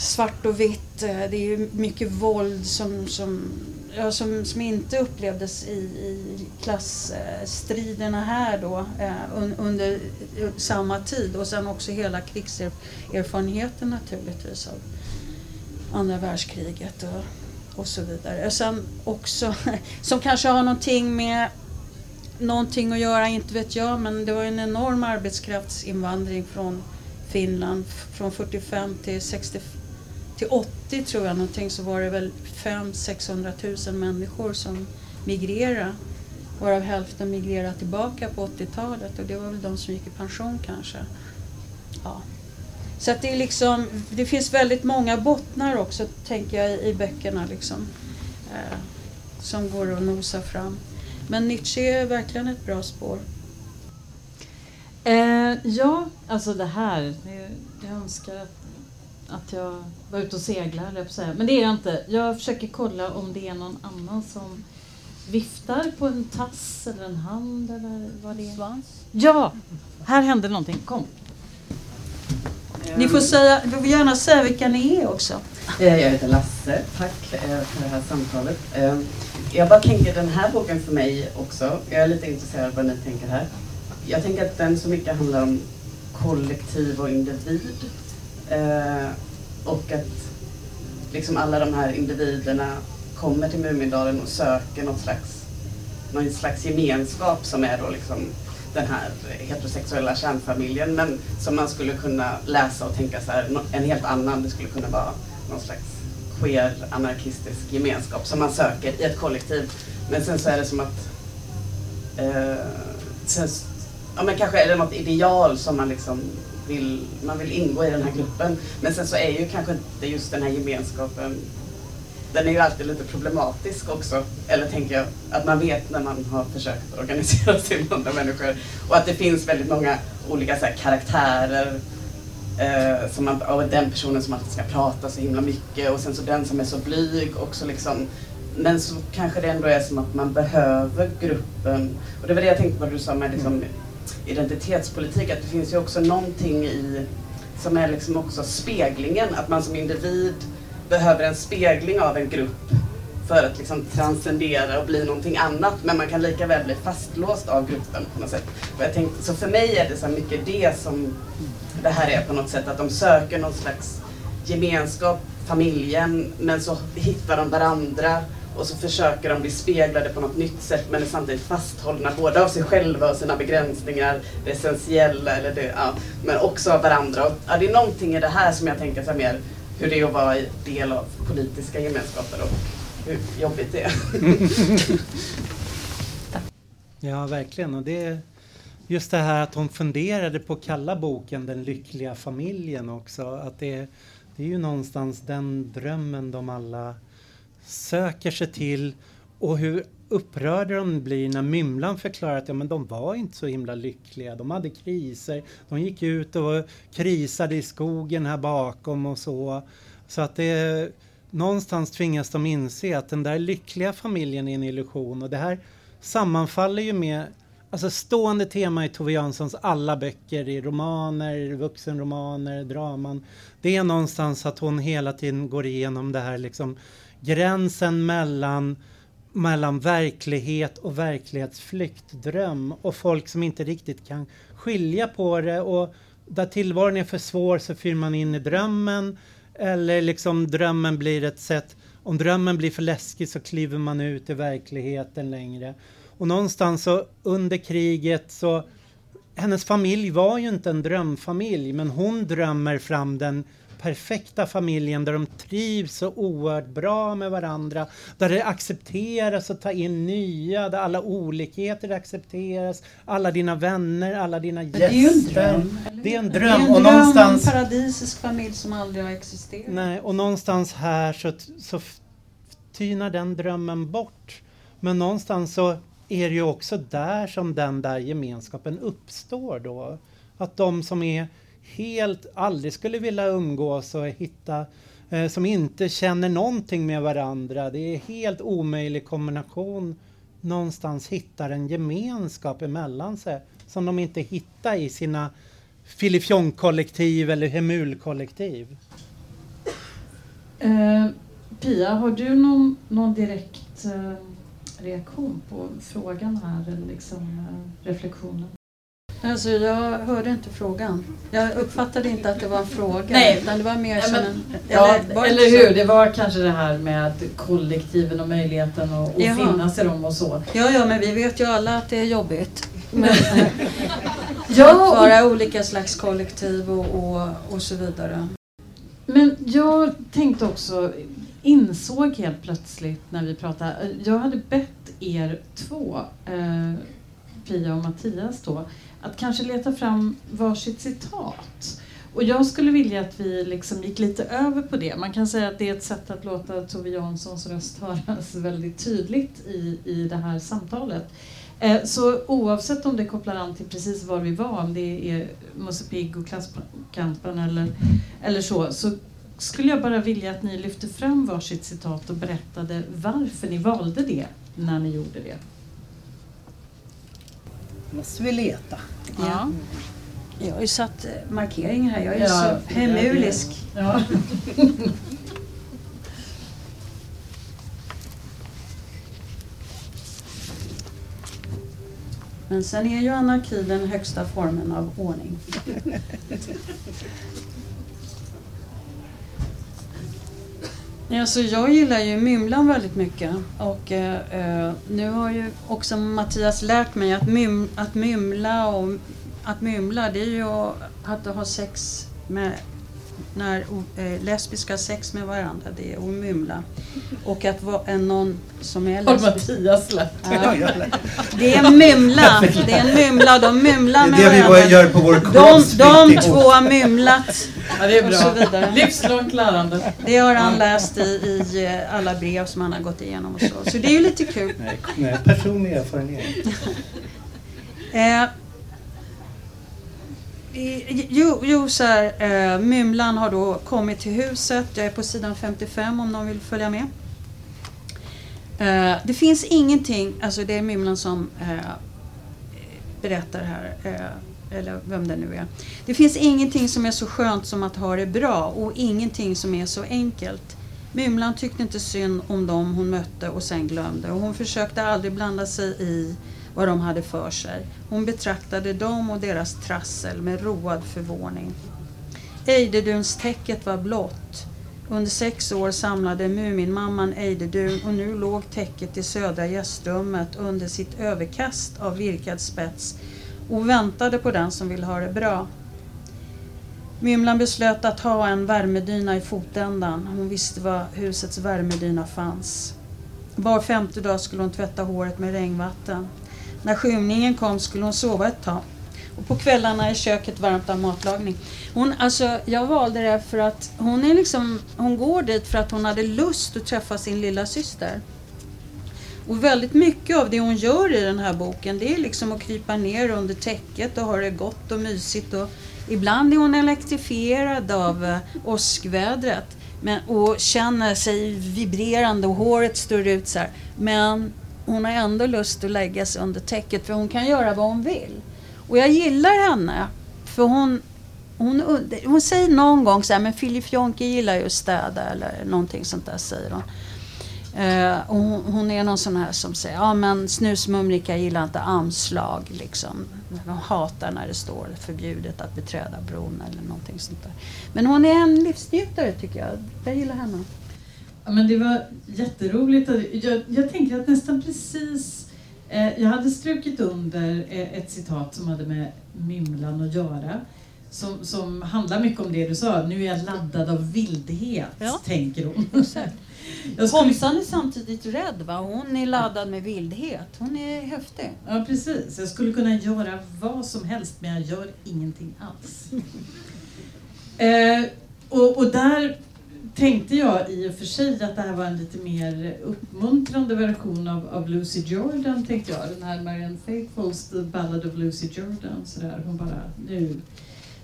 svart och vitt. Eh, det är ju mycket våld som, som ja, som, som inte upplevdes i, i klassstriderna här då eh, un, under samma tid och sen också hela krigserfarenheten naturligtvis av andra världskriget och, och så vidare. Sen också, (laughs) som kanske har någonting med någonting att göra, inte vet jag, men det var en enorm arbetskraftsinvandring från Finland från 45 till 65 till 80 tror jag någonting så var det väl 500-600 000 människor som migrerade. Varav hälften migrerade tillbaka på 80-talet och det var väl de som gick i pension kanske. Ja. Så att det, är liksom, det finns väldigt många bottnar också tänker jag i, i böckerna liksom. Eh, som går att nosa fram. Men Nietzsche är verkligen ett bra spår. Eh, ja, alltså det här. Jag önskar att att jag var ute och seglade, på säga. Men det är jag inte. Jag försöker kolla om det är någon annan som viftar på en tass eller en hand eller vad det är. Svans? Ja! Här hände någonting. Kom. Ni får, säga, ni får gärna säga vilka ni är också. Eh, jag heter Lasse. Tack eh, för det här samtalet. Eh, jag bara tänker den här boken för mig också. Jag är lite intresserad av vad ni tänker här. Jag tänker att den så mycket handlar om kollektiv och individ. Och att liksom alla de här individerna kommer till Mumindalen och söker något slags, någon slags gemenskap som är då liksom den här heterosexuella kärnfamiljen men som man skulle kunna läsa och tänka så här, en helt annan, det skulle kunna vara någon slags queer anarkistisk gemenskap som man söker i ett kollektiv. Men sen så är det som att eh, sen, ja, men kanske är det något ideal som man liksom vill, man vill ingå i den här gruppen. Men sen så är ju kanske inte just den här gemenskapen den är ju alltid lite problematisk också. Eller tänker jag, att man vet när man har försökt organisera (laughs) sig med andra människor. Och att det finns väldigt många olika så här, karaktärer. Eh, som man, och den personen som alltid ska prata så himla mycket och sen så den som är så blyg också liksom. Men så kanske det ändå är som att man behöver gruppen. Och det var det jag tänkte på när du sa med liksom, identitetspolitik, att det finns ju också någonting i som är liksom också speglingen, att man som individ behöver en spegling av en grupp för att liksom transcendera och bli någonting annat. Men man kan lika väl bli fastlåst av gruppen på något sätt. Och jag tänkte, så för mig är det så mycket det som det här är på något sätt, att de söker någon slags gemenskap, familjen, men så hittar de varandra och så försöker de bli speglade på något nytt sätt men är samtidigt fasthållna både av sig själva och sina begränsningar, det essentiella eller det, ja, men också av varandra. Och, ja, det är någonting i det här som jag tänker så mer hur det är att vara del av politiska gemenskaper och hur jobbigt det är. (laughs) ja, verkligen. Och det just det här att hon funderade på att kalla boken Den lyckliga familjen också. Att det, det är ju någonstans den drömmen de alla söker sig till och hur upprörda de blir när Mymlan förklarar att ja, men de var inte så himla lyckliga. De hade kriser. De gick ut och krisade i skogen här bakom och så. Så att det någonstans tvingas de inse att den där lyckliga familjen är en illusion och det här sammanfaller ju med Alltså stående tema i Tove Janssons alla böcker, i romaner, vuxenromaner, draman. Det är någonstans att hon hela tiden går igenom det här liksom gränsen mellan, mellan verklighet och verklighetsflykt, dröm och folk som inte riktigt kan skilja på det och där tillvaron är för svår så fyr man in i drömmen eller liksom drömmen blir ett sätt, om drömmen blir för läskig så kliver man ut i verkligheten längre. Och någonstans så under kriget så hennes familj var ju inte en drömfamilj men hon drömmer fram den perfekta familjen där de trivs så oerhört bra med varandra. Där det accepteras att ta in nya, där alla olikheter accepteras. Alla dina vänner, alla dina gäster. det är ju en dröm. Det är en dröm. Det är en och dröm någonstans, en paradisisk familj som aldrig har existerat. Nej, och någonstans här så, så tynar den drömmen bort. Men någonstans så är det ju också där som den där gemenskapen uppstår då. Att de som är helt aldrig skulle vilja umgås och hitta eh, som inte känner någonting med varandra. Det är helt omöjlig kombination. Någonstans hittar en gemenskap emellan sig som de inte hittar i sina filifjonkkollektiv eller hemulkollektiv. Eh, Pia, har du någon, någon direkt eh, reaktion på frågan här, eller liksom, eh, reflektionen? Alltså jag hörde inte frågan. Jag uppfattade inte att det var en fråga. Nej. Utan det var mer Ja, men- en... Ja, eller så? hur? Det var kanske det här med kollektiven och möjligheten att, Jaha. finnas i dem och så. Ja, ja, men vi vet ju alla att det är jobbigt. (laughs) Ja, och- Vara olika slags kollektiv och, och, och så vidare. Men jag tänkte också, insåg helt plötsligt när vi pratade, jag hade bett er två, eh, Pia och Mattias då, att kanske leta fram varsitt citat. Och jag skulle vilja att vi liksom gick lite över på det. Man kan säga att det är ett sätt att låta Tove Janssons röst höras väldigt tydligt i, i det här samtalet. Eh, Så oavsett om det kopplar an till precis var vi var, om det är Musse Pigg och Klasskampen eller, eller så, så skulle jag bara vilja att ni lyfte fram varsitt citat och berättade varför ni valde det när ni gjorde det måste vi leta. Ja. Jag har ju satt eh, markeringar här. Jag är Ja, så hemulisk. Ja. Men sen är ju anarki den högsta formen av ordning. (laughs) Alltså jag gillar ju Mymlan väldigt mycket. Och eh, eh, nu har ju också Mattias lärt mig att, mym, att mymla och att mymla det är ju att ha sex med när eh, lesbiska har sex med varandra, det är att mymla. Och att vara en någon som är Har lesbisk. Mattias lärt Ja. Det är mymla, det är en mymla, de mymlar med Det är det vi varandra. gör på vår De, de två har mymlat Ja, det är och så vidare. Livslångt lärande. Det har han läst i, i eh, alla brev som han har gått igenom och så. Så det är ju lite kul. Nej, personlig erfarenhet. Eh, jo, jo, så här, eh, Mymlan har då kommit till huset. Jag är på sidan 55 om någon vill följa med. Eh, det finns ingenting, alltså det är Mymlan som eh, berättar här, eh, eller vem det nu är. Det finns ingenting som är så skönt som att ha det bra och ingenting som är så enkelt. Mymlan tyckte inte synd om dem hon mötte och sen glömde och hon försökte aldrig blanda sig i vad de hade för sig. Hon betraktade dem och deras trassel med road förvåning. Ejderdunstäcket var blått Under sex år samlade Muminmamman ejderdun och nu låg täcket i södra gästrummet under sitt överkast av virkad spets och väntade på den som ville ha det bra. Mymlan beslöt att ha en värmedyna i fotändan. Hon visste var husets värmedyna fanns. Var femte dag skulle hon tvätta håret med regnvatten. När skymningen kom skulle hon sova ett tag. Och på kvällarna är köket varmt av matlagning. Hon, alltså, jag valde det för att hon, är liksom, hon går dit för att hon hade lust att träffa sin lilla syster. Och väldigt mycket av det hon gör i den här boken det är liksom att krypa ner under täcket och ha det gott och mysigt. Och ibland är hon elektrifierad av eh, åskvädret men, och känner sig vibrerande och håret står ut så här. Men hon har ändå lust att lägga sig under täcket för hon kan göra vad hon vill. Och jag gillar henne. För hon, hon, hon säger någon gång så här, men Filip Jonke gillar ju att städa eller någonting sånt där säger hon. Uh, och hon, hon, är någon sån här som säger, ja men snusmumrika gillar inte anslag liksom. De hatar när det står förbjudet att beträda bron eller någonting sånt där. Men hon är en livsnjutare tycker jag. Jag gillar henne. Ja, men det var jätteroligt. Jag, jag tänker att nästan precis Eh, jag hade strukit under eh, ett citat som hade med mymlan att göra. Som, som handlar mycket om det du sa, nu är jag laddad av vildhet, ja. tänker hon. (laughs) (laughs) Homsan är samtidigt rädd, va? hon är laddad med vildhet. Hon är häftig. Ja, precis. Jag skulle kunna göra vad som helst, men jag gör ingenting alls. (laughs) eh, och, och där tänkte jag i och för sig att det här var en lite mer uppmuntrande version av, av Lucy Jordan, tänkte jag. Den här Marianne Faithfuls The Ballad of Lucy Jordan. Så där. Hon bara, nu,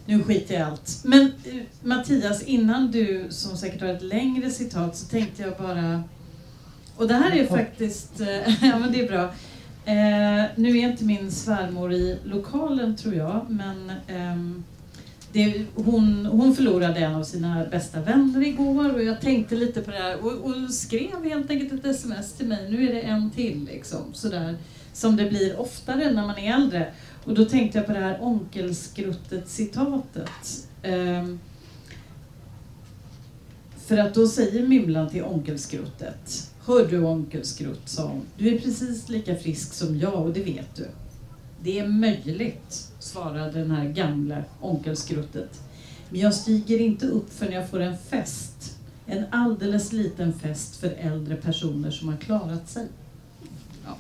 nu skiter jag i allt. Men eh, Mattias, innan du, som säkert har ett längre citat, så tänkte jag bara... Och det här är faktiskt... Eh, (laughs) ja, men det är bra. Eh, nu är inte min svärmor i lokalen, tror jag, men ehm, det, hon, hon förlorade en av sina bästa vänner igår och jag tänkte lite på det här och, och, skrev helt enkelt ett sms till mig. Nu är det en till liksom, sådär. Som det blir oftare när man är äldre. Och då tänkte jag på det här onkelskruttet-citatet. Um, ehm, för att då säger Mymlan till onkelskruttet. Hör du onkelskrutt, sa hon. Du är precis lika frisk som jag och det vet du. Det är möjligt, svarade den här gamla onkelskruttet. Men jag stiger inte upp förrän jag får en fest. En alldeles liten fest för äldre personer som har klarat sig. Ja.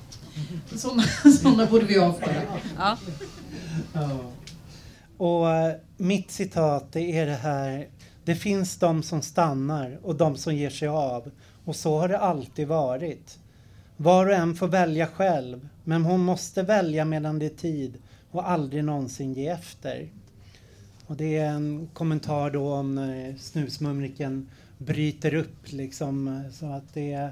Sådana, (laughs) sådana borde vi avföra. Ja. ja. Och eh, mitt citat det är det här. Det finns de som stannar och de som ger sig av. Och så har det alltid varit. Var och en får välja själv, men hon måste välja medan det är tid och aldrig någonsin ge efter. Och det är en kommentar då om eh, snusmumriken bryter upp liksom eh, så att det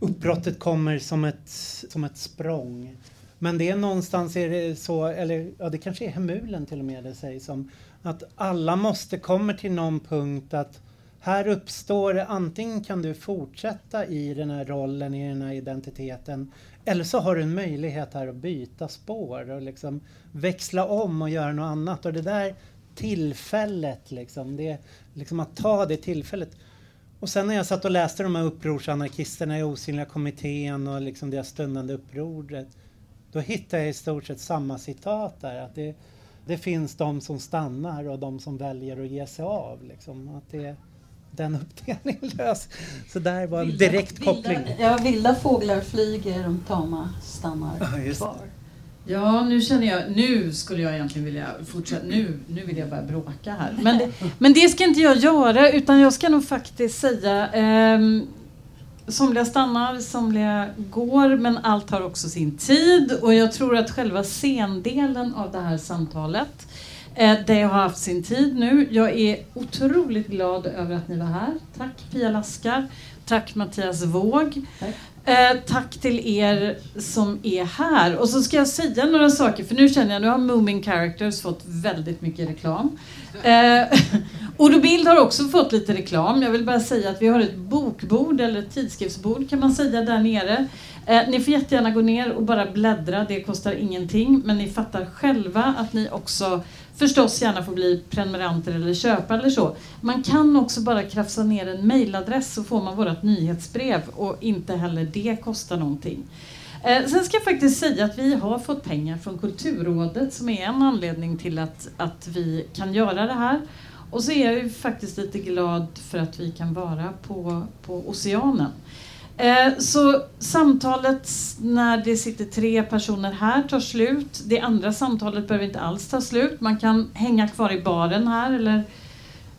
uppbrottet kommer som ett, som ett språng. Men det är någonstans är det så, eller ja det kanske är Hemulen till och med det sägs om, att alla måste komma till någon punkt att här uppstår det... antingen kan du fortsätta i den här rollen, i den här identiteten eller så har du en möjlighet här att byta spår och liksom växla om och göra något annat. Och det där tillfället, liksom, det, liksom att ta det tillfället. Och sen när jag satt och läste de här upprorsanarkisterna i Osynliga kommittén och liksom deras stundande upproret. Då hittade jag i stort sett samma citat där. Att det, det finns de som stannar och de som väljer att ge sig av. Liksom. Att det, den uppdelningen (laughs) lös. Så där var en direkt vilda, koppling. Ja, vilda fåglar flyger, de tama stannar ja, kvar. Ja, nu känner jag, nu skulle jag egentligen vilja fortsätta, nu, nu vill jag börja bråka här. Men det, (laughs) men det ska inte jag göra, utan jag ska nog faktiskt säga eh, Somliga stannar, somliga går, men allt har också sin tid. Och jag tror att själva scendelen av det här samtalet det har haft sin tid nu. Jag är otroligt glad över att ni var här. Tack Pia Laskar. Tack Mattias Våg. Tack. Eh, tack till er som är här. Och så ska jag säga några saker, för nu känner jag nu har Moomin Characters fått väldigt mycket reklam. Eh, (laughs) och Bild har också fått lite reklam. Jag vill bara säga att vi har ett bokbord eller ett tidskriftsbord kan man säga där nere. Eh, ni får jättegärna gå ner och bara bläddra, det kostar ingenting. Men ni fattar själva att ni också förstås gärna får bli prenumeranter eller köpa eller så. Man kan också bara krafsa ner en mailadress så får man vårt nyhetsbrev och inte heller det kostar någonting. Eh, sen ska jag faktiskt säga att vi har fått pengar från Kulturrådet som är en anledning till att, att vi kan göra det här. Och så är jag ju faktiskt lite glad för att vi kan vara på, på Oceanen. Eh, så samtalet när det sitter tre personer här tar slut. Det andra samtalet behöver inte alls ta slut. Man kan hänga kvar i baren här eller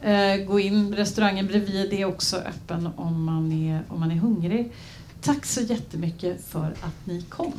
eh, gå in. Restaurangen bredvid är också öppen om man är, om man är hungrig. Tack så jättemycket för att ni kom.